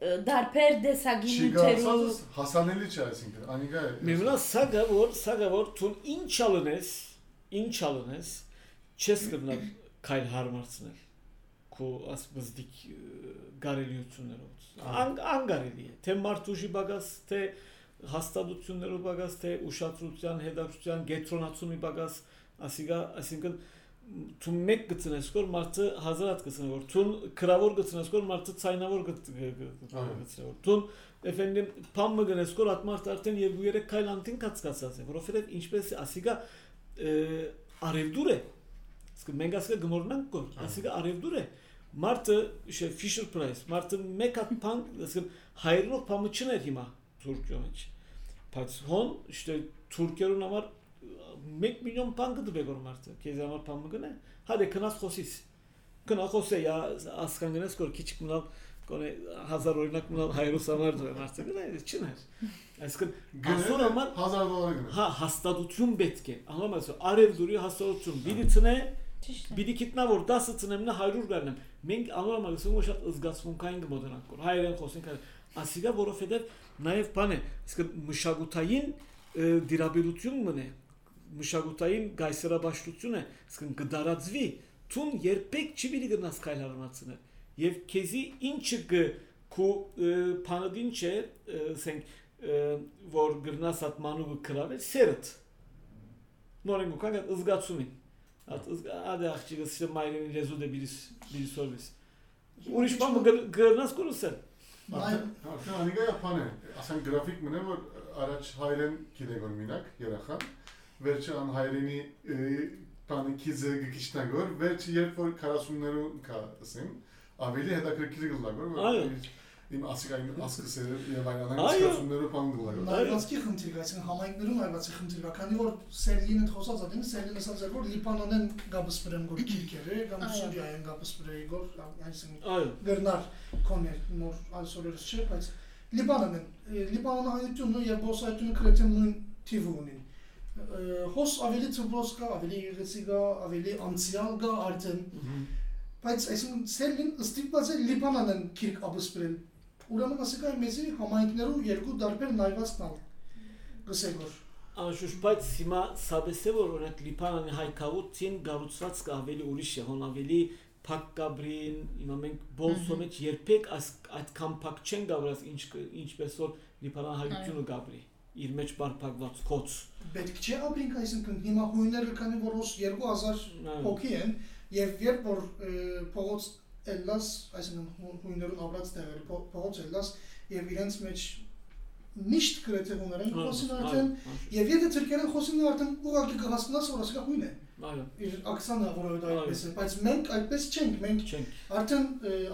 դարբեր դեսագին նյութերու հասանելի չէ այսինքն անիգա է Մեմնա սագա որ սագա որ տուն ինչ ալնես ինչ ալնես չես կրնալ քայլ հարմարցնել քո ասբզդիկ գարելիություններով ան անգարելի է թե մարդուժի բագաս թե հաստատություններով բագաս թե ուշադրության, հետաքրքրության, գետրոնացումի բագաս, ասիգա, այսինքն ցուն մեկ գծնես որ մարդը հազարատ գծնե որ ցուն քրավոր գծնես որ մարդը ցայնավոր գծնե որ ցուն էֆենդիմ փամը գնես որ at մարդ արդեն եւ երեք քայլ անտին կացկացած է որովհետեւ ինչպես ասիգա արևդուր է իսկ մենք ասկա գմորնանք կոր ասիգա արևդուր է մարդը շե Fisher Price. Մարդը մեկ հատ փան ասկա հայրենով փամը չներ հիմա Թուրքիո մեջ։ Բայց հոն, işte թուրքերուն համար 1 միլիոն բան կդվե որ մարդը, քեզ համար բան մգնե։ Հադե քնած խոսիս։ Քնա խոսե յա ասկան գնես որ քիչ մնալ կոնե 1000 օրինակ մնալ հայրուս համար դու մարդը գնա, չներ։ Այսինքն ասոր համար 1000 դոլար գնա։ Հա, հաստատություն պետք է։ Ահա մասը արևդուրի հաստատություն։ Բիդի ցնե Բիդի կիտնա որ 10 ցնեմնա 100 գարնեմ։ Մենք անորմալ ասում որ շատ զգացմունքային որ հայերեն խոսենք ասիգա որովհետև Նաև բան է, իսկ մշակութային դիրաբերություն մնե, մշակութային գայսերաբաշխություն է, իսկ կդարածվի, ցուն երբեք չի պիտի գնաս քայլ հարմացնել։ Եվ քեզի ինչը գ քու բանադին չէ, ասենք որ գրնաս at մանուղը կրավել սերտ։ Նորեն ու կանգ զգացումին։ At ադե աղջիկը սիրում մայրենի լեզու դե բիրիս բիրիսորվես։ Ուրիշ բան գրնաս կորուսել։ Արդեն անիգա Japan է, ասեն գրաֆիկ մնա որ առաջ հայրեն գիտեգոր մինակ երախան, վերջը ան հայրենի բանը քիզը գիչնագոր, վերջը երբ որ 40-ներում կա, ասեմ, ավելի հետաքրքիր գլագոր, որ իմ ասիկային ասկսերը եւ այլն ասկացումները բանգլա։ Նայվածքի խնդիր կա, այսինքն համայնքներում նայվածքի խնդիր կա, քանի որ Սերլինը խոսած ադին, Սերլինը ասած էր որ Լիբանանեն գաբսպրեմ գոր քիրքերը, կամ Սուրիայեն գաբսպրեի գոր, այսինքն գրնար կոներ նոր այսօրերս չէ, բայց Լիբանանեն, Լիբանանը հայությունը եւ բոսայությունը կրեթե նույն թիվ ունին հոս ավելի ծբոս կա, ավելի եղեցի կա, ավելի անցյալ կա արդեն։ Բայց այսինքն Սերլին ստիպված է Լիբանանն քիրք ապսպրել Ուրեմն ասիկա մեզի համայնքներում երկու դարբեր նայված տալ։ Գսեք որ Անշուշտ բայց հիմա սադեսե որ օրինակ Լիբանանի հայկավուտին գառուցված կա ավելի ուրիշ է, հոն ավելի փակ կաբրին, հիմա մենք բոլսո մեջ երբեք այդքան փակ չեն գավրած ինչ ինչպես որ Լիբանան հայությունը գաբրի իր մեջ բարփակված կոց։ Պետք չէ ապրենք այսինքն հիմա հույները քանի որ 2000 հոգի են եւ երբ որ փողոց Էլլաս, այսինքն հույներուն ապրած տեղերը փողոց Էլլաս եւ իրենց մեջ միշտ գրեթե հուներեն խոսին արդեն եւ եթե թուրքերեն խոսին արդեն ուղղակի կհասկանաս որ ասկա հույն է իր ակսանը որովհետեւ այդպես է բայց մենք այդպես չենք մենք արդեն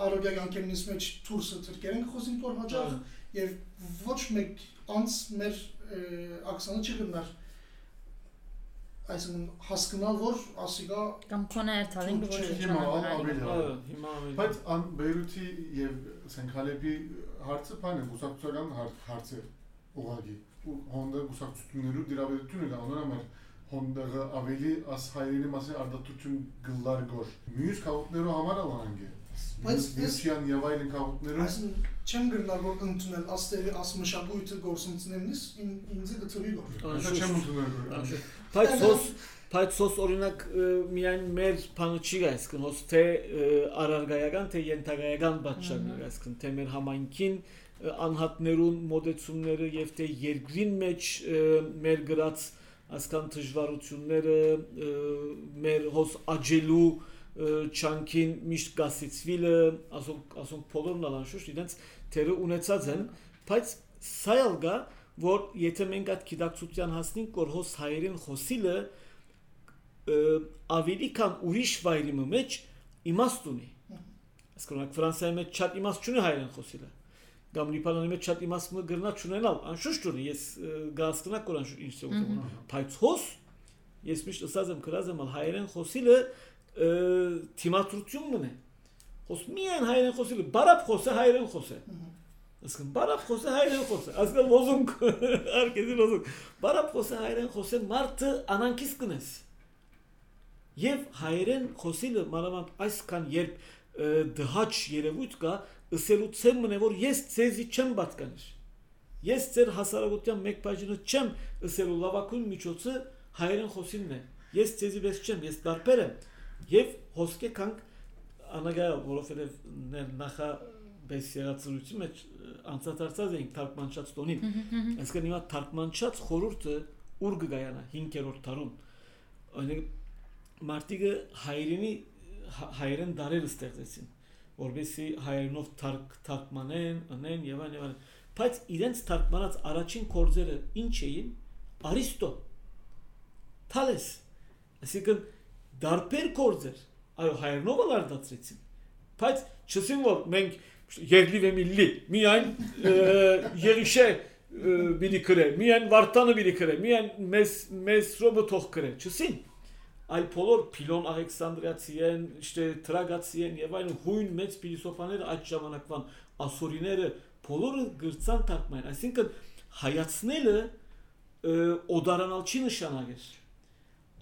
արոդիա յանքերից մեջ թուրսը թուրքերեն խոսին որ հաջող եւ ոչ մեկ անց մեր ակսանը չգնար այսինքն հասկանալ որ ասիգա կամ քոնը երթալին ոչ հիմա ավելի հիմա բայց ան Բեյրութի եւ ասենք Հալեպի հարցը բան է գուսակցական հարց է ուղղակի հոնդը գուսակցություններու դիրաբերությունը դա անոր հոնդը ավելի աս հայրենի մասի արդատություն գլար գոր մյուս քաղաքներու համար ալանք է բայց Մուսիան եւ այլ քաղաքներում այսինքն չեմ գրնալ որ ընդունել աստերի աս մշակույթը գործընկերնից ինձ դծվի գոր դա չեմ ընդունել բայց սոս բայց սոս օրինակ միայն մեր բանը չի այսքան հոս թե արարգայական թե ենթագայական պատճառներ այսքան թե մեր համայնքին անհատներուն մոդեցումները եւ թե երկրին մեջ մեր գրած ասկան դժվարությունները մեր հոս աջելու ը, չանքին միշտ գասիցվիլը ասոնք ասոնք բոլորն ալանշուշ իրենց թերը ունեցած են բայց սա ալգա որ եթե մենք այդ գիտակցության հասնենք որ հոս հայերեն խոսիլը ավելի քան ուրիշ վայրի մեջ իմաստ ունի ասկոնակ ֆրանսիայի մեջ շատ իմաստ չունի հայերեն խոսիլը կամ լիբանանի մեջ շատ իմաստ մը գրնա չունենալ անշուշտ ունի ես որ անշուշտ ինչ ուզում բայց հոս ես միշտ ասած եմ գրած եմ հայերեն խոսիլը ը, թիմատրություն մնե հոս միայն հայերեն խոսիլը բարապ խոսե հայերեն խոսե ասկան բարապ խոսե հայերեն խոսե ասկան ոզունք [laughs] արկեզի ոզունք բարապ խոսե հայերեն խոսե մարդը անանքիս կնես Եվ հայերեն խոսիլը մանավանդ այսքան երբ դհաճ երևույթ կա, ըսելու ցեմ մնե որ ես ցեզի չեմ պատկանիր։ Ես ձեր հասարակության մեկ բաժինը չեմ ըսելու լավակույն միջոցը հայերեն խոսիլն է։ Ես ցեզի վես չեմ, ես տարբեր եմ։ Եվ հոսկե կանք անագայալ, որովհետև ներ նախա բեսերացրույցի մեջ ը, անցածարծած էինք թարգմանչած տոնին։ Այսինքն հիմա թարգմանչած խորուրդը ուր կգայանա 5-րդ դարում։ Օրինակ մարտիկը հայերենի հ- հայերեն դարեր ստեղծեցին որովհետեւ հայերենով թարգ թարգմանեն, անեն եւ այլն եւ այլն բայց իրենց թարգմանած առաջին կորձերը ինչ էին Արիստո Թալես այսինքն դարբեր կորձեր այո հայերենով էլ արդացրեցին բայց չսին որ մենք երլի və milli միայն ը, երիշե ը, բիլի կրե միայն վարտանը բիլի կրե միայն մեզ մեզ ռոբը թող կրե չսին այլ բոլոր Փիլոն Ալեքսանդրիացի են, իշտե Տրագացի են եւ այլն հույն մեծ փիլիսոփաները այդ ժամանակվան ասորիները բոլորը գրծան թարգման, այսինքն հայացնելը ը, օդարանալ չի նշանակեր։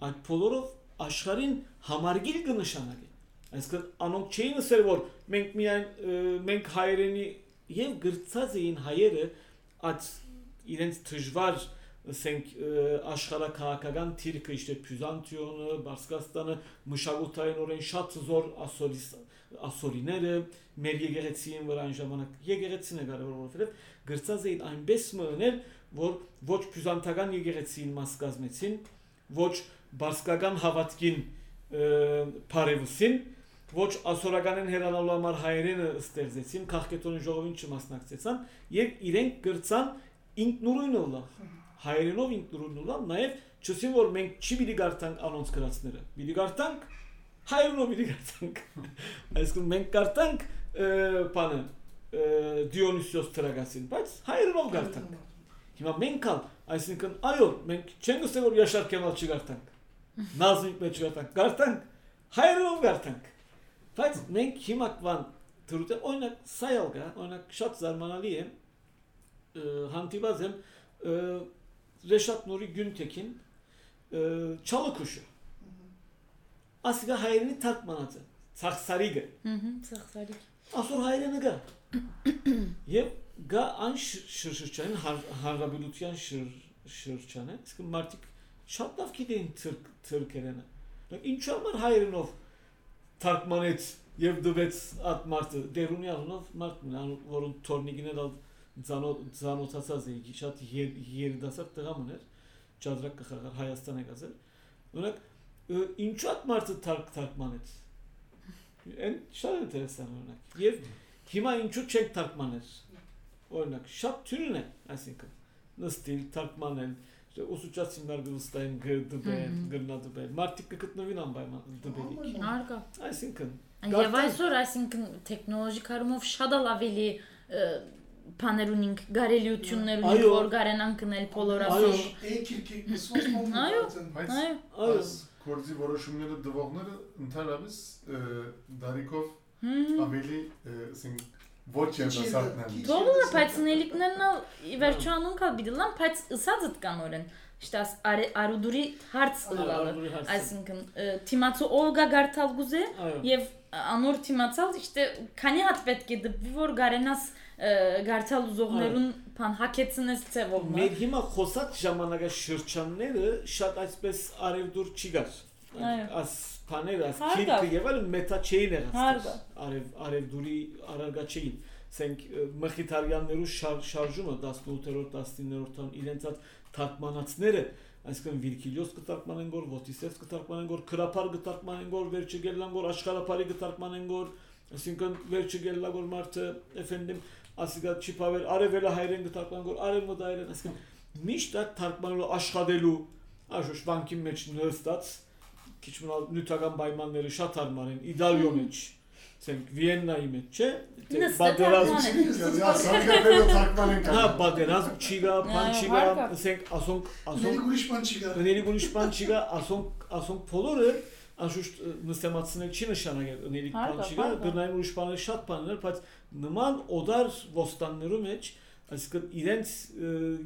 Այդ բոլորով աշխարհին համարգիլ կնշանակի։ Այսինքն անոնք չէին ասել որ մենք միայն մենք հայերենի եւ գրծած էին հայերը այդ իրենց դժվար ասենք աշխարհակահաղական թիրքը իշտե Բյուզանտիոնը, Բարսկաստանը մշակութային օրեն շատ զոր ասորիս ասորիները մեր եկեղեցին վրա այն ժամանակ եկեղեցին է կարևոր որովհետև գրծած էին այնպես մներ որ ոչ բյուզանտական եկեղեցին մաս կազմեցին ոչ բարսկական հավատքին բարևուսին ոչ ասորականեն հերանալու համար հայերենը ստեղծեցին քաղաքետոնի ժողովին չմասնակցեցան եւ իրենք գրծան ինքնուրույն ուլա հայերենով ինքնուրույն ուլա նաեւ չսին որ մենք չի պիտի գարտանք անոնց գրածները պիտի գարտանք հայերենով պիտի գարտանք [laughs] այսինքն մենք գարտանք բանը Դիոնիսիոս Տրագասին բայց հայերենով գարտանք Հիմա մենք ալ, այսինքն այո, մենք չենք ասել որ යաշար Կեմալ չգարտանք։ Նազմիկ մեջ գարտանք, գարտանք, հայերով գարտանք։ Բայց մենք հիմա կվան դրուտը օրինակ սայալ գա, օրինակ շատ զարմանալի է ը, հանդիպած եմ ը, Ռեշատ Նուրի Գյունտեքին ը, Չալոքուշը։ Ասիկա հայերենի թարգմանած է, ցախսարիգը։ Հհհ, ծախսարի։ Ասոր հայերենը գա։ Եվ գա այն շ- շրջան հարաբերության շրջանը, իսկ մարդիկ շատ լավ գիտեն թուրք թուրքերենը։ Դե Ինչու համար հայերենով թարգմանեց եւ դվեց այդ մարդը դերունի անունով մարդն է, որոնց թորնիկին էլ ցանոթացած է շատ եր- երիտասարդ տղամներ ճադրակ կխաղար Հայաստան եկածել։ Օրինակ ը, ինչու այդ մարդը թարգ թարգմանեց։ Այն շատ ինտերեսան օրինակ։ Եվ հիմա ինչու չեք թարգմանել։ Օրինակ շատ թյուրին է, այսինքն նստիլ թարգմանել ուսուցած հիմնար գլստային գդբել, Մհմ։ գրնադբել։ Մարդիկ կգտնվին անպայման դբելի։ Արկա։ Այսինքն Եվ Գարտան- այսօր, այսինքն տեխնոլոգիկ առումով շատ էլ ավելի ը, բաներ ունենք, գարելիություններ ունենք, Այո։ որ գարենան կնել բոլոր Այո։ ասոր։ Էքիրքի կսված մոմ Այո։ Բայց Այո։ այո այս կորձի որոշումները դվողները ընդհանրապես ը, դարիքով Հմ։ ավելի ը, ասենք ոչ են։ քիչ Թողնը բայց նելիկներն ալ ի վերջո անուն կալ բիդլան, բայց ըսածդ կանորեն։ Շտաս արուդուրի հարց լալը։ Այսինքն թիմացու Օլգա Գարտալ գուզե այո եւ անոր թիմացալ իշտե քանի հատ պետք է դպի որ գարենաս Գարտալ ուզողներուն բան հակեցնես ծևով։ Մեր հիմա խոսած ժամանակաշրջանները շատ այսպես արևդուր չի գար։ Այո։ Աս բաները, աս քիրքը եւ այլն մետա չէին եղած։ Արև արևդուրի արարգա չէին։ ցենք մխիթարյաններու շար, շարժումը 18-րդ 19-րդ տան իրենց այդ թարգմանածները այսինքն Վիրգիլիոս կտարգմանեն գոր, Վոտիսևս կտարգմանեն գոր, Քրապար կտարգմանեն գոր, վերջը գելլան գոր, Աշխարհապարի կտարգմանեն գոր, այսինքն վերջը գելլա գոր մարդը էֆենդիմ ասիգա չիփավեր արևելա հայրեն կտարգմանեն գոր, արևը դայրեն, այսինքն միշտ այդ թարգմանելու աշխատելու աշուշ բանկի մեջ նստած kiçmin altını baymanları şatarmanın idal yomeç. Sen Viyana imetçe. Baderaz. Ha baderaz çiga pan çiga sen asonk asonk. Neli gulişpan çiga. Neli gulişpan çiga asonk asonk polorı. An şu nısematsını çin ışana gel. Neli pan çiga. Gırnayın gulişpanı şat panlar pat. Nıman odar vostanları meç. Այսինքն իրենց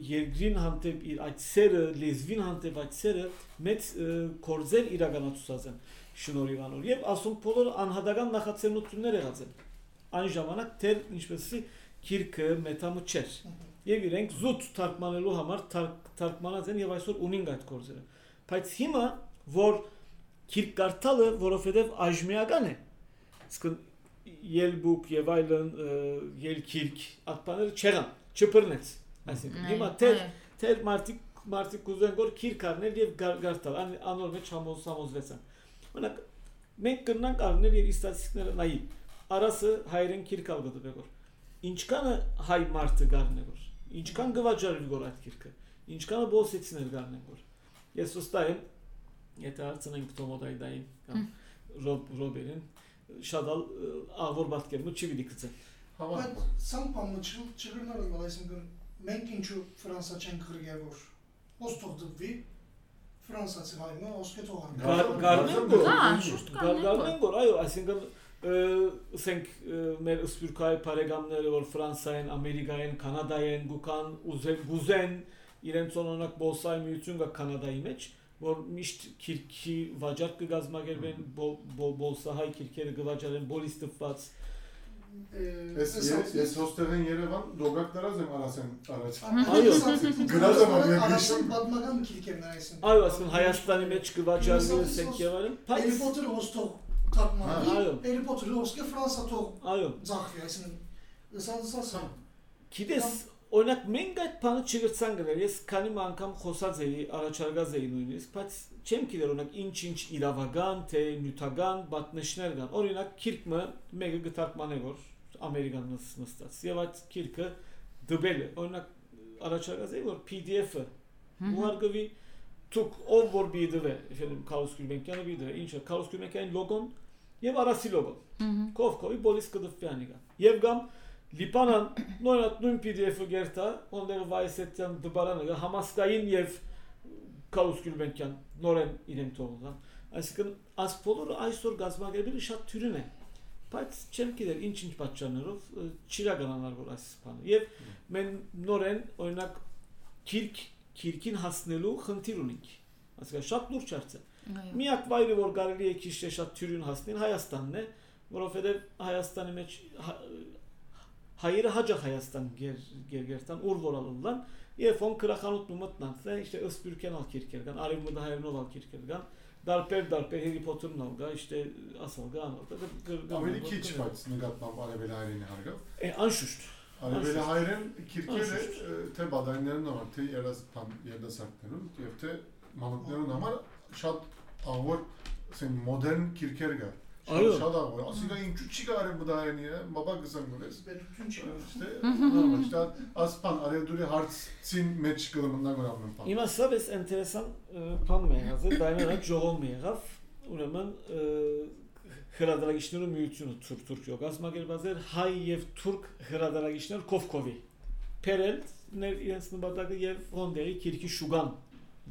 երկրին հանդեպ իր այդ սերը, լեզվին հանդեպ այդ սերը մեծ կորձեր իրականացուցած են շնորհիվանոր եւ ասոնք բոլորը անհատական նախաձեռնություններ եղած են այն ժամանակ դեր ինչպեսի քիրքը մետամը չէր եւ իրենք զուտ թարգմանելու համար թարգ- թարգմանած են եւ այսօր ունին այդ կորձերը բայց հիմա որ քիրք կարդալը որովհետեւ այժմիական է իսկ ելբուկ եւ այլն ելքիրք ատպաները չեղան չբռնեց այսինքն հիմա դեր դեր մարտիկ մարտիկ կուզեն գոր քիրք առնել եւ գար- գարտալ ան- անոր մեջ համոզ համոզվեցան մենակ մենք կնանք առնել եւ ստատիստիկները նայի արասը հայերեն քիրք ալ գտբեգոր ինչքանը հայ մարդը գարնե գոր ինչքան գվաճարի գոր այդ քիրքը ինչքանը բոսեցիներ գարնեն գոր ես վստահ եմ եթե հարցնենք Թոմոդայդային կամ Ռոբ Ռոբերին շատ ալ ավոր բատկերնու չի վիդի կծեն Tamam. Բայց սամ բանը չգրնալ եմ, այսինքն մենք ինչու Ֆրանսա չենք գրգեր որ ոստող դվի Ֆրանսացի հայմը ոսկե թողան։ Գար- գարնեն գոր կանեն Գարնեն գոր, այո, այսինքն ասենք մեր սպյուրքայի բարեկամները որ Ֆրանսայեն, Ամերիկայեն, Կանադայեն գուկան ուզեն գուզեն իրենց օրինակ բոսայի միություն կա Կանադայի մեջ որ միշտ քիրքի վաճառք կգազմագերվեն բոլսահայ քիրքերը կվաճառեն բոլիստված Ես ես ես հոստեղեն Երևան դոգակ դրած եմ արասեն առաջ։ Այո։ Գրած եմ Գրած եմ, արասան պատմական քիրքերն այսինքն։ այո ասեն Հայաստանի մեջ կվաճառվի ասենք եւ այլն Հարի բայց Պոթերը ոստող թարգմանի։ Այո։ Հարի Պոթերը ոսկե Ֆրանսա թող այո ձախվի, այսինքն սա սա սա Գիտես, օրինակ մենք այդ բանը չգրցան գրել։ Ես քանի անգամ խոսած էի, առաջարկած էի նույնիսկ, բայց չեմ գիտեր օրինակ ինչ-ինչ իրավական, թե նյութական բատնեշներ կան։ Օրինակ քիրքը մեկը գտարման է որ ամերիկան նս- նստած։ Եվ այդ քիրքը դբել է։ Օրինակ առաջարկած էի որ PDF-ը ուղարկվի ցուկ ով որ բիդվե, իհարկե Կարլոս Գյուլբենկյանը բիդվե, ինչը Կարլոս Գյուլբենկյանի լոգոն եւ արասի լոգոն։ Կովկովի բոլիս կդվպյանի Կալուս Գյուլբենկյան նորեն իրեն թողան։ Այսինքն աս բոլորը այսօր գազագերբերը շատ թյուրն է։ Բայց չեմ գիտեր ինչ-ինչ պատճառներով չիրականանալ որ այս բանը։ Եվ մենք նորեն օրինակ քիրք քիրքին հասնելու խնդիր ունենք։ Այսինքն շատ լուրջ հարց է։ Միակ վայրը որ կարելի է քիչ շատ թյուրին հասնել Հայաստանն է, որովհետև Հայաստանի մեջ հայերը հաջող Հայաստան գերգերտան ուր որալունdan որալուլան եւ ոնք քրախանութ մտնան թե իշտե ըսպյուրքեն ալ քիրքեր կան արիվ մը հայերնով ալ քիրքեր կան դարբեր դարբեր Հարի Փոթերն ալ գա իշտե ասալ գա անալ Ավելի քիչ բայց նկատմամբ արևել հայերենի հարգավ։ է անշուշտ Արևել հայերեն քիրքերը թե բադայներն համար, թե երասփան երդասարտներում եւ թե մանուկներուն համար շատ ավոր ասեմ մոդեռն քիրքեր կա։ Այո։ Շատ շատ ավոր։ Ասիկա ինչու չի կարելի բադայանի է, բաբա գսան գոլես։ Բերություն չի։ Ստե, նորմալ, ստա ասպան արեդուրի հարցին մեջ կլմնա գորամն պան։ Հիմա սա էս ինտերեսան բան մի եղավ, դայնը ժողով մի եղավ, ուրեմն հրադարագիչներու միությունը թուրք թուրք գազམ་ագերբազեր հայ եւ թուրք հրադարագիչներ Կովկովի Պերել ներ իրենց նպատակը եւ Հոնդերի քիրքի շուգան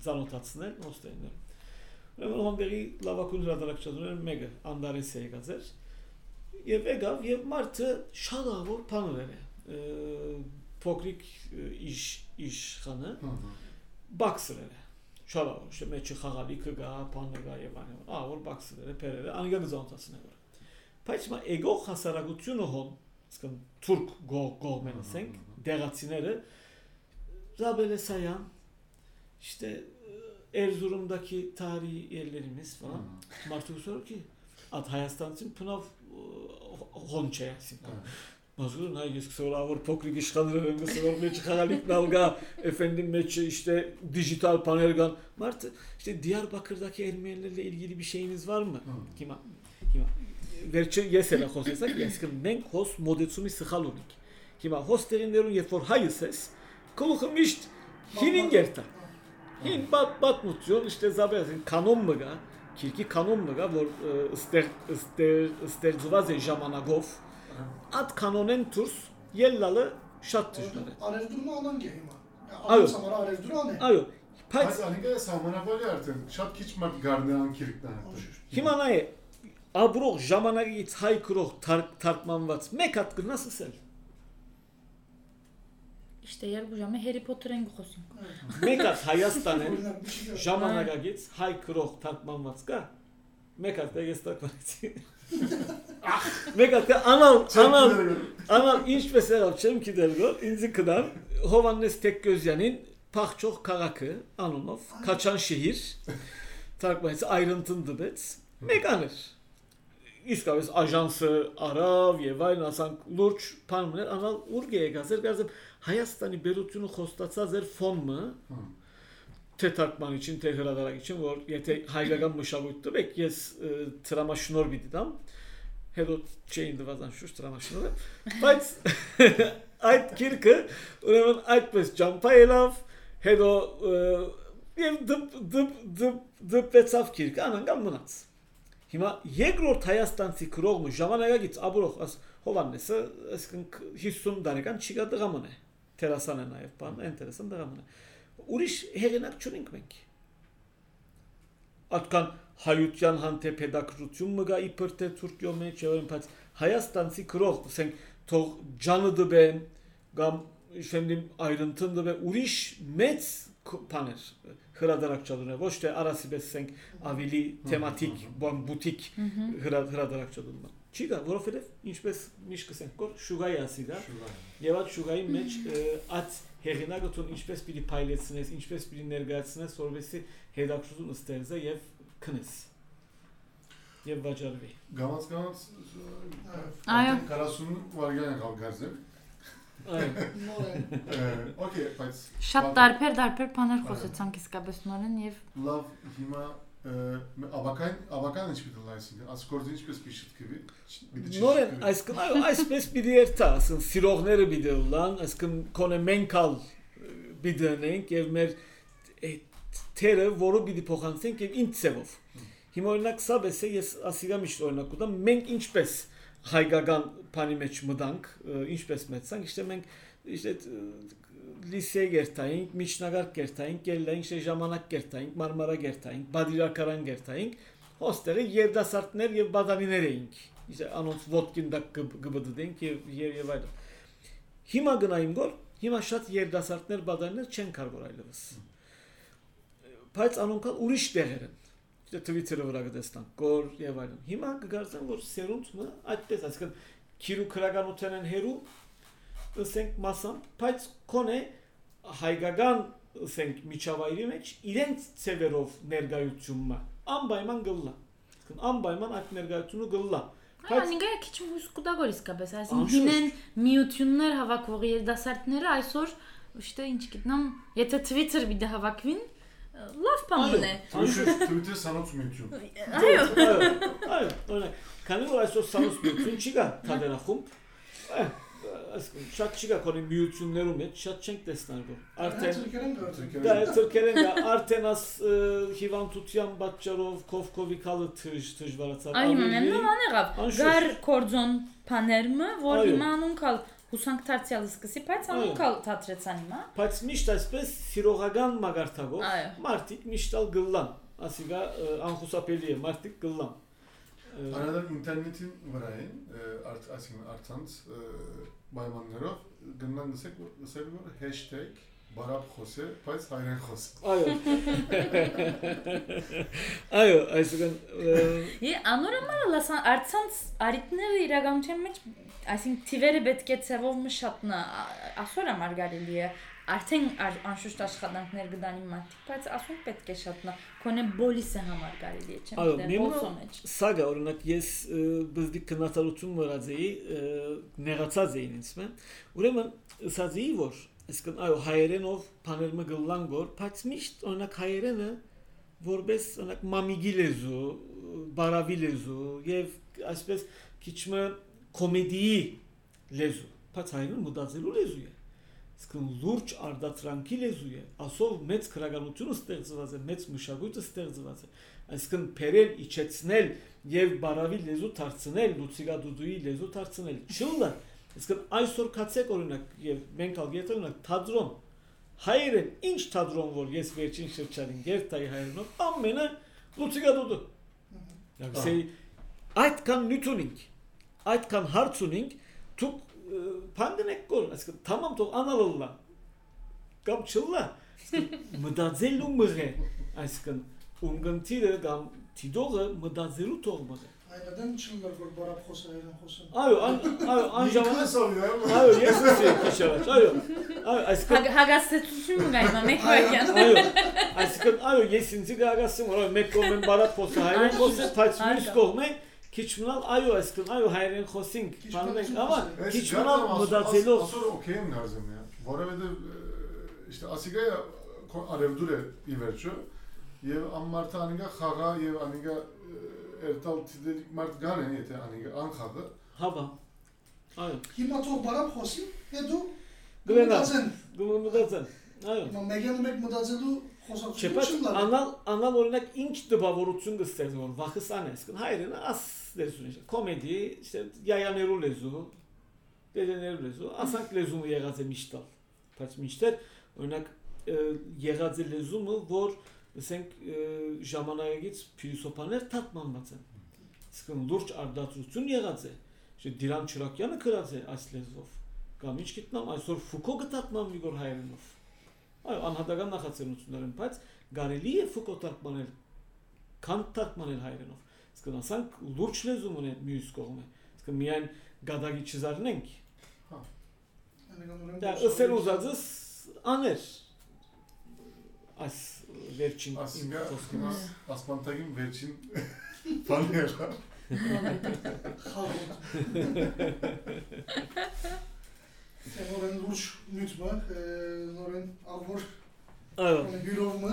ցանոթացնել ոստերներ։ Ուրեմն Հոնդերի լավակուն հրադարագիչներն մեկը Անդարես է եկած էր եւ եկավ եւ մարդը շատ ավոր բաներ է փոքրիկ իշ իշխանը բաքսերը շալավ շե մեջը խաղալիքը գա բանը գա եւ այլն ա որ բաքսերը փերերը անգամ զոնտասն է որ բայց մա էգո հասարակությունը հոն սկն թուրք գո գողմեն ասենք դեղացիները Zabelesyan işte Erzurum'daki tarihi yerlerimiz falan. Martuk soruyor ki at Hayastan için Pınav Honçaya Mazgurun hangi sonra Avrupa Pokrik işkanları öngüsü var meçi kanalik nalga efendim meçi işte dijital panelgan. Mart işte Diyarbakır'daki Ermenilerle ilgili bir şeyiniz var mı? Kima kima Verçe yesela hosesak yeskin men hos modetsumi sıhalunik. Kima hosterinlerun yefor hayıses kulukum iş hinin gerta. İn bat bat mutluyor işte zaten kanonmıga kirki kanonmıga vor e, ister ister ister zuvaze jamanagov at kanonen turs yellalı şat tuşları. Arevdurma alan geyma. Ayo. Ayo. Payt. Alinga samana bali artık. Şat kiçmak gardiyan kirkten. Himanaye. Abrok jamanagi taykrok tark tarkman vat. Mekat nasıl sen? İşte yer işte 열구점에 해리포터랭 거신 거. 메카 하야스타네. 샤마나가 git hay krok takmamatska. Mekat da yes takmamatsi. Ah, mekat da anam anam anam inç mesela çemki dergo inzi kıdam. Hovannes tek gözyanin pak çok karakı anonov kaçan şehir. Takmamatsi ayrıntındı bet. Mekanır. İskaves ajansı Arav, Yevay, Nasan, Lurç, Parmler, Anal, Urge'ye gazer gazım Hayastani Berutyunu Hostatsa zer fon mu? Te takman için, te hıradarak için vor yete haygagan mışavuttu bek yes e, trama şnor bididam. Hedo şeyindi vazan şu trama şnor. Բայց այդ քիրքը ուրեմն այդպես ջամփայելով հետո եւ դպ դպ դպ դպեցավ քիրքը անանգամ մնաց հիմա երկրորդ հայաստանցի քրողը ժամանակագից աբրող աս հովաննեսը այսքան 50 տարեկան չիկա դղաման է տերասան է նաեւ բան ինտերեսան դղաման է ուրիշ հեղինակ չունենք մենք Ատկան հայության հանթե pedakrություն մգա իբր թե Թուրքիո մեջ եւ բայց հայաստանցի քրող ասենք թող ջանը դբեն կամ իշխենիմ ayrıntın դբե ուրիշ մեծ ք- բաներ հրադարակչadune ոչ թե արասիպես ասենք ավելի թեմատիկ բան բուտիկ հրա հրադարակչadune չի գա որովհետեւ ինչպես միշտ կսենք կոր շուգայի ասիդա Եվ այդ շուգայի մեջ այդ հեղինակը թուն ինչպես պիտի փայլեցնես, ինչպես պիտի ներկայացնես, որովհետեւ հետաքրություն ստեղծե եւ քնես։ Եվ վաճառվի։ Գամած գամած Այո։ 40 վարգան գազել։ Այո։ Okay, բայց Շատ տարբեր տարբեր բաներ խոսեցանք իսկապես նորեն եւ լավ հիմա աբական աբական ինչ պիտի լայսին ասկորձ ինչպես պիշտկվի Նորեն այսքան այսպես պիտի երթա, ասեն սիրողները պիտի լան, այսքան կոնե մենքալ պիտենենք եւ մեր թերը, որը պիտի փոխանցենք եւ ինչ ծևով։ Հիմա օրինակ սա բեսե ես ասիգա միշտ օրինակ ուտամ մենք ինչպես հայկական բանի մեջ մտանք, ինչպես մեծանք, իշտե մենք իշտե լիսե գերտայինք, միջնագարկ գերտայինք, գելլայինք, իշտե ժամանակ գերտայինք, մարմարա գերտայինք, բադիրակարան գերտայինք, հոստերը երդասարտներ եւ բադանիներ էինք։ Իշտե անոնց ոդկին դա գբդդենք եւ եւ եւ այլն։ Հիմա գնայինք գոր, հիմա շատ երդասարտներ բադանիներ չեն կարող այլևս։ Բայց անոնքան ուրիշ տեղեր են։ Դե Twitter-ը վրա կտեսնան, գոր եւ այլն։ Հիմա կգարձեն որ սերունդը այդպես, այսինքն քիրու քրականության են հերու, ասենք մասամբ, բայց կոնե հայկական ասենք միջավայրի մեջ իրենց ծևերով ներկայությունը անպայման գլլա։ անպայման այդ ներկայությունը գլլա։ Բայց- Անիգա քիչ հույս կուտագոր իսկապես, այսինքն հինեն միություններ հավաքվող երդասարտները այսօր իշտե ինչ գիտնամ, եթե Twitter վիդեո հավաքվին, լավ բան է։ Անշուշտ Twitter սանոց միություն։ Այո։ Այո, այո, քանի որ այսօր սանոց միություն չի գա թադերախում, այսինքն շատ չի գա քոնի միություններում մեջ շատ չենք տեսնել որ արդեն Թուրքերեն դա է թուրքերեն դա արդեն աս հիվանդության պատճառով կովկովի կալը թժ դժվարացավ Այ հիմա ավելի- մենն ման եղավ։ Գար կորձոն բաներմը, որ Այո։ հիմա անունքալ հուսանք դարձյալ սկսի, բայց Այո։ անունքալ թատրեցան հիմա։ բայց միշտ այսպես սիրողական մագարտակով Այո։ մարդիկ միշտ ալ գլլան ասիգա ը, անխուսափելի է մարդիկ գլլան Անադար ինտերնետին վրա են, այսինքն արցանց պայմաններով գնան դսեք դսեք որ hashtag բարապ խոսե, բայց հայերեն խոսե։ Այո։ Այո, այսինքն ը, Է անորոմալ լասան արցանց արիտները իրականության մեջ այսինքն թիվերը պետք է ցևով մշատնա ասորա մարգարելի է արդեն ար- անշուշտ աշխատանքներ գտանի մարդիկ բայց ասում պետք է շատնա քոնե բոլիսը համար կարելի է չեմ Այո, գիտեմ միմը- բոլսո մեջ սագա օրինակ ես ը, բզդի քննադատություն մրած էի, ը, նեղացած էի ինձ մեն։ Ուրեմն ասած էի որ այսինքն այո հայերենով բաներ մը գլան գոր, բայց միշտ օրինակ հայերենը որպես օրինակ մամիգի լեզու, բարավի լեզու եւ այսպես քիչմը կոմեդիի լեզու, բայց հայերեն մտածելու լեզու է։ Իսկն լուրջ արդարանքի լեզու է։ Ասով մեծ քրագանությունը ստեղծված է, մեծ մշակույթը ստեղծված է։ Այսինքն փերել, իջեցնել եւ բարավի լեզու դարձնել, լուցիգադուդուի լեզու դարձնել։ Չունը, իսկն այսօր կացեք օրինակ եւ մենք ալ եթե օրինակ թադրոն հայերեն ինչ թադրոն որ ես վերջին շրջանին գերտայի հայերենով ամենը լուցիգադուդու։ Յակսեի այդքան նյութունինք, այդքան հարց ունինք, դուք փանդնեք կոր, այսինքն tamam թող անալլա։ Կամ չլա։ Մտածելու մղե, այսինքն ունգընտիրը կամ թիդողը մտածելու թող մղե։ Այնադեն չլներ որ բարապ խոսը հայերեն խոսը։ Այո, ան, այո, ան ժամանակ Ինքնասովի, Այո, ես ուզի քիչավաճ, այո։ Այո, այսինքն Հագ- հագաստեցություն գայմա մեկ Այո, վայրկյան այո, այսինքն այո, ես ինձ գագասում, այո, մեկ կողմեն բարատ խոսը հայերեն խոսը, բայց մյուս կողմեն քիչ մնալ այո, այսինքն այո, հայերեն խոսինք, Քիչ բանենք, մնալ ավա, խոսենք։ քիչ մնալ մտածելով Ասոր օքեյ եմ նարզեմ я։ Որովհետև իշտե ասիգայա արևդուր է ի վերջո եւ ամմարտը անիգա խաղա եւ անիգա երտալ տիդելիկ մարդ գան են եթե անիգա անխաղը հավա։ Այո, Հիմա թող բարապ խոսի, հետո Գնա։ մտածեն։ գումտածան։ Այո։ Հիմա մեկը մեկ մտածելու Չէ, բայց անալ անալ օրինակ ինչ դպավորություն կստեղծի որ վախսան է, ասկն հայերենը աս լեզուն է, կոմեդի, işte yayaներու լեզու, դերեներու լեզու, ասանք լեզումը եղած է միշտ։ Բայց միշտեր օրինակ եղած է լեզումը, որ ասենք ժամանակից փիլիսոփաներ թարգմանված են։ Իսկն լուրջ արդարություն եղած է։ Չէ, Դիրան Չրակյանը գրած է այս լեզվով։ Կամ ինչ գիտնամ այսօր Ֆուկո գտատման Իգոր հայերենով։ Այո, անհատական նախաձեռնություններ են, բայց կարելի է Ֆուկո թարգմանել, քան թարգմանել հայերենով։ Իսկ ասանք լուրջ լեզու ունեն մյուս կողմը։ Իսկ միայն գադագի չզարնենք։ Դա ըսել ուզածս աներ։ Այս վերջին իմ ասիգա խոսքումս։ ասպանտագին վերջին բանը եղա։ [laughs] Խաղոտ։ Նորեն լուրջ նյութը, նորեն ավոր Այո։ բյուրովը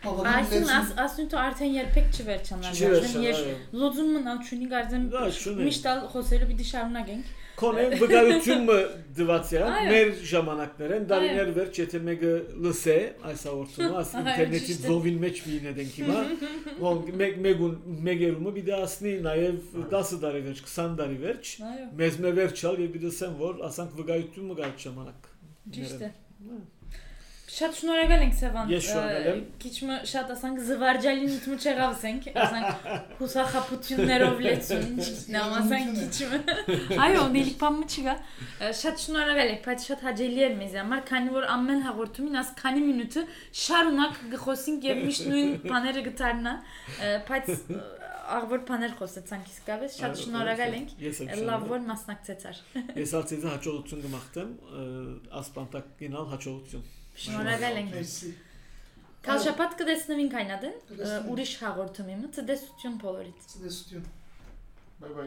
Այսին աս ասնուտը արդեն երբեք չվերջանալ Չվերջանալ, Ես այո։ լոզում մնալ չունի գարձեմ Դա չունի։ միշտ ալ խոսելու պիտի շարունակենք Կոնե վկայությունը դված է, Այո։ մեր ժամանակներեն դարիներ վերջ եթե մեկը լսե այս հաղորդումը, աս ինտերնետի ծովին մեջ մի ինենք հիմա, ոնք մեկ մեկուն մեկերումը պիտի ասնի նաև 10 տարի վերջ, 20 տարի վերջ, մեզ մե վերջալ եւ պիտի ասեմ որ ասանք վկայությունը գալ ժամանակ։ ճիշտ է Շատ շնորհակալ ենք Սևան։ Ես շնորհակալ եմ։ Քիչ մը շատ ասանք զվարճալի նյութը չեղավսենք, ասանք հուսախապություններով լեցուն, նամ ասանք քիչ մը։ [laughs] Այո, դիլիկ բամը չկա։ Շատ շնորհակալ ենք, բայց շատ հաճելի էր մեզ համար, քանի որ ամեն հաղորդումին աս քանի մինուտը շարունակ գխոսենք եւ միշտ նույն բաները գտարնա, բայց աղբոր բաներ խոսեցանք իսկապես, շատ շնորհակալ ենք։ Լավ որ մասնակցեցար։ Ես ացիզը հաջողություն կմաղթեմ, ասպանտակ գնալ հաջողություն։ Շնորհակալ ենք։ Մերսի։ Կալշապատ կտեսնվինք այնադեն, ուրիշ հաղորդումի մը, ցտեսություն բոլորից։ Ցտեսություն։ Բայ բայ։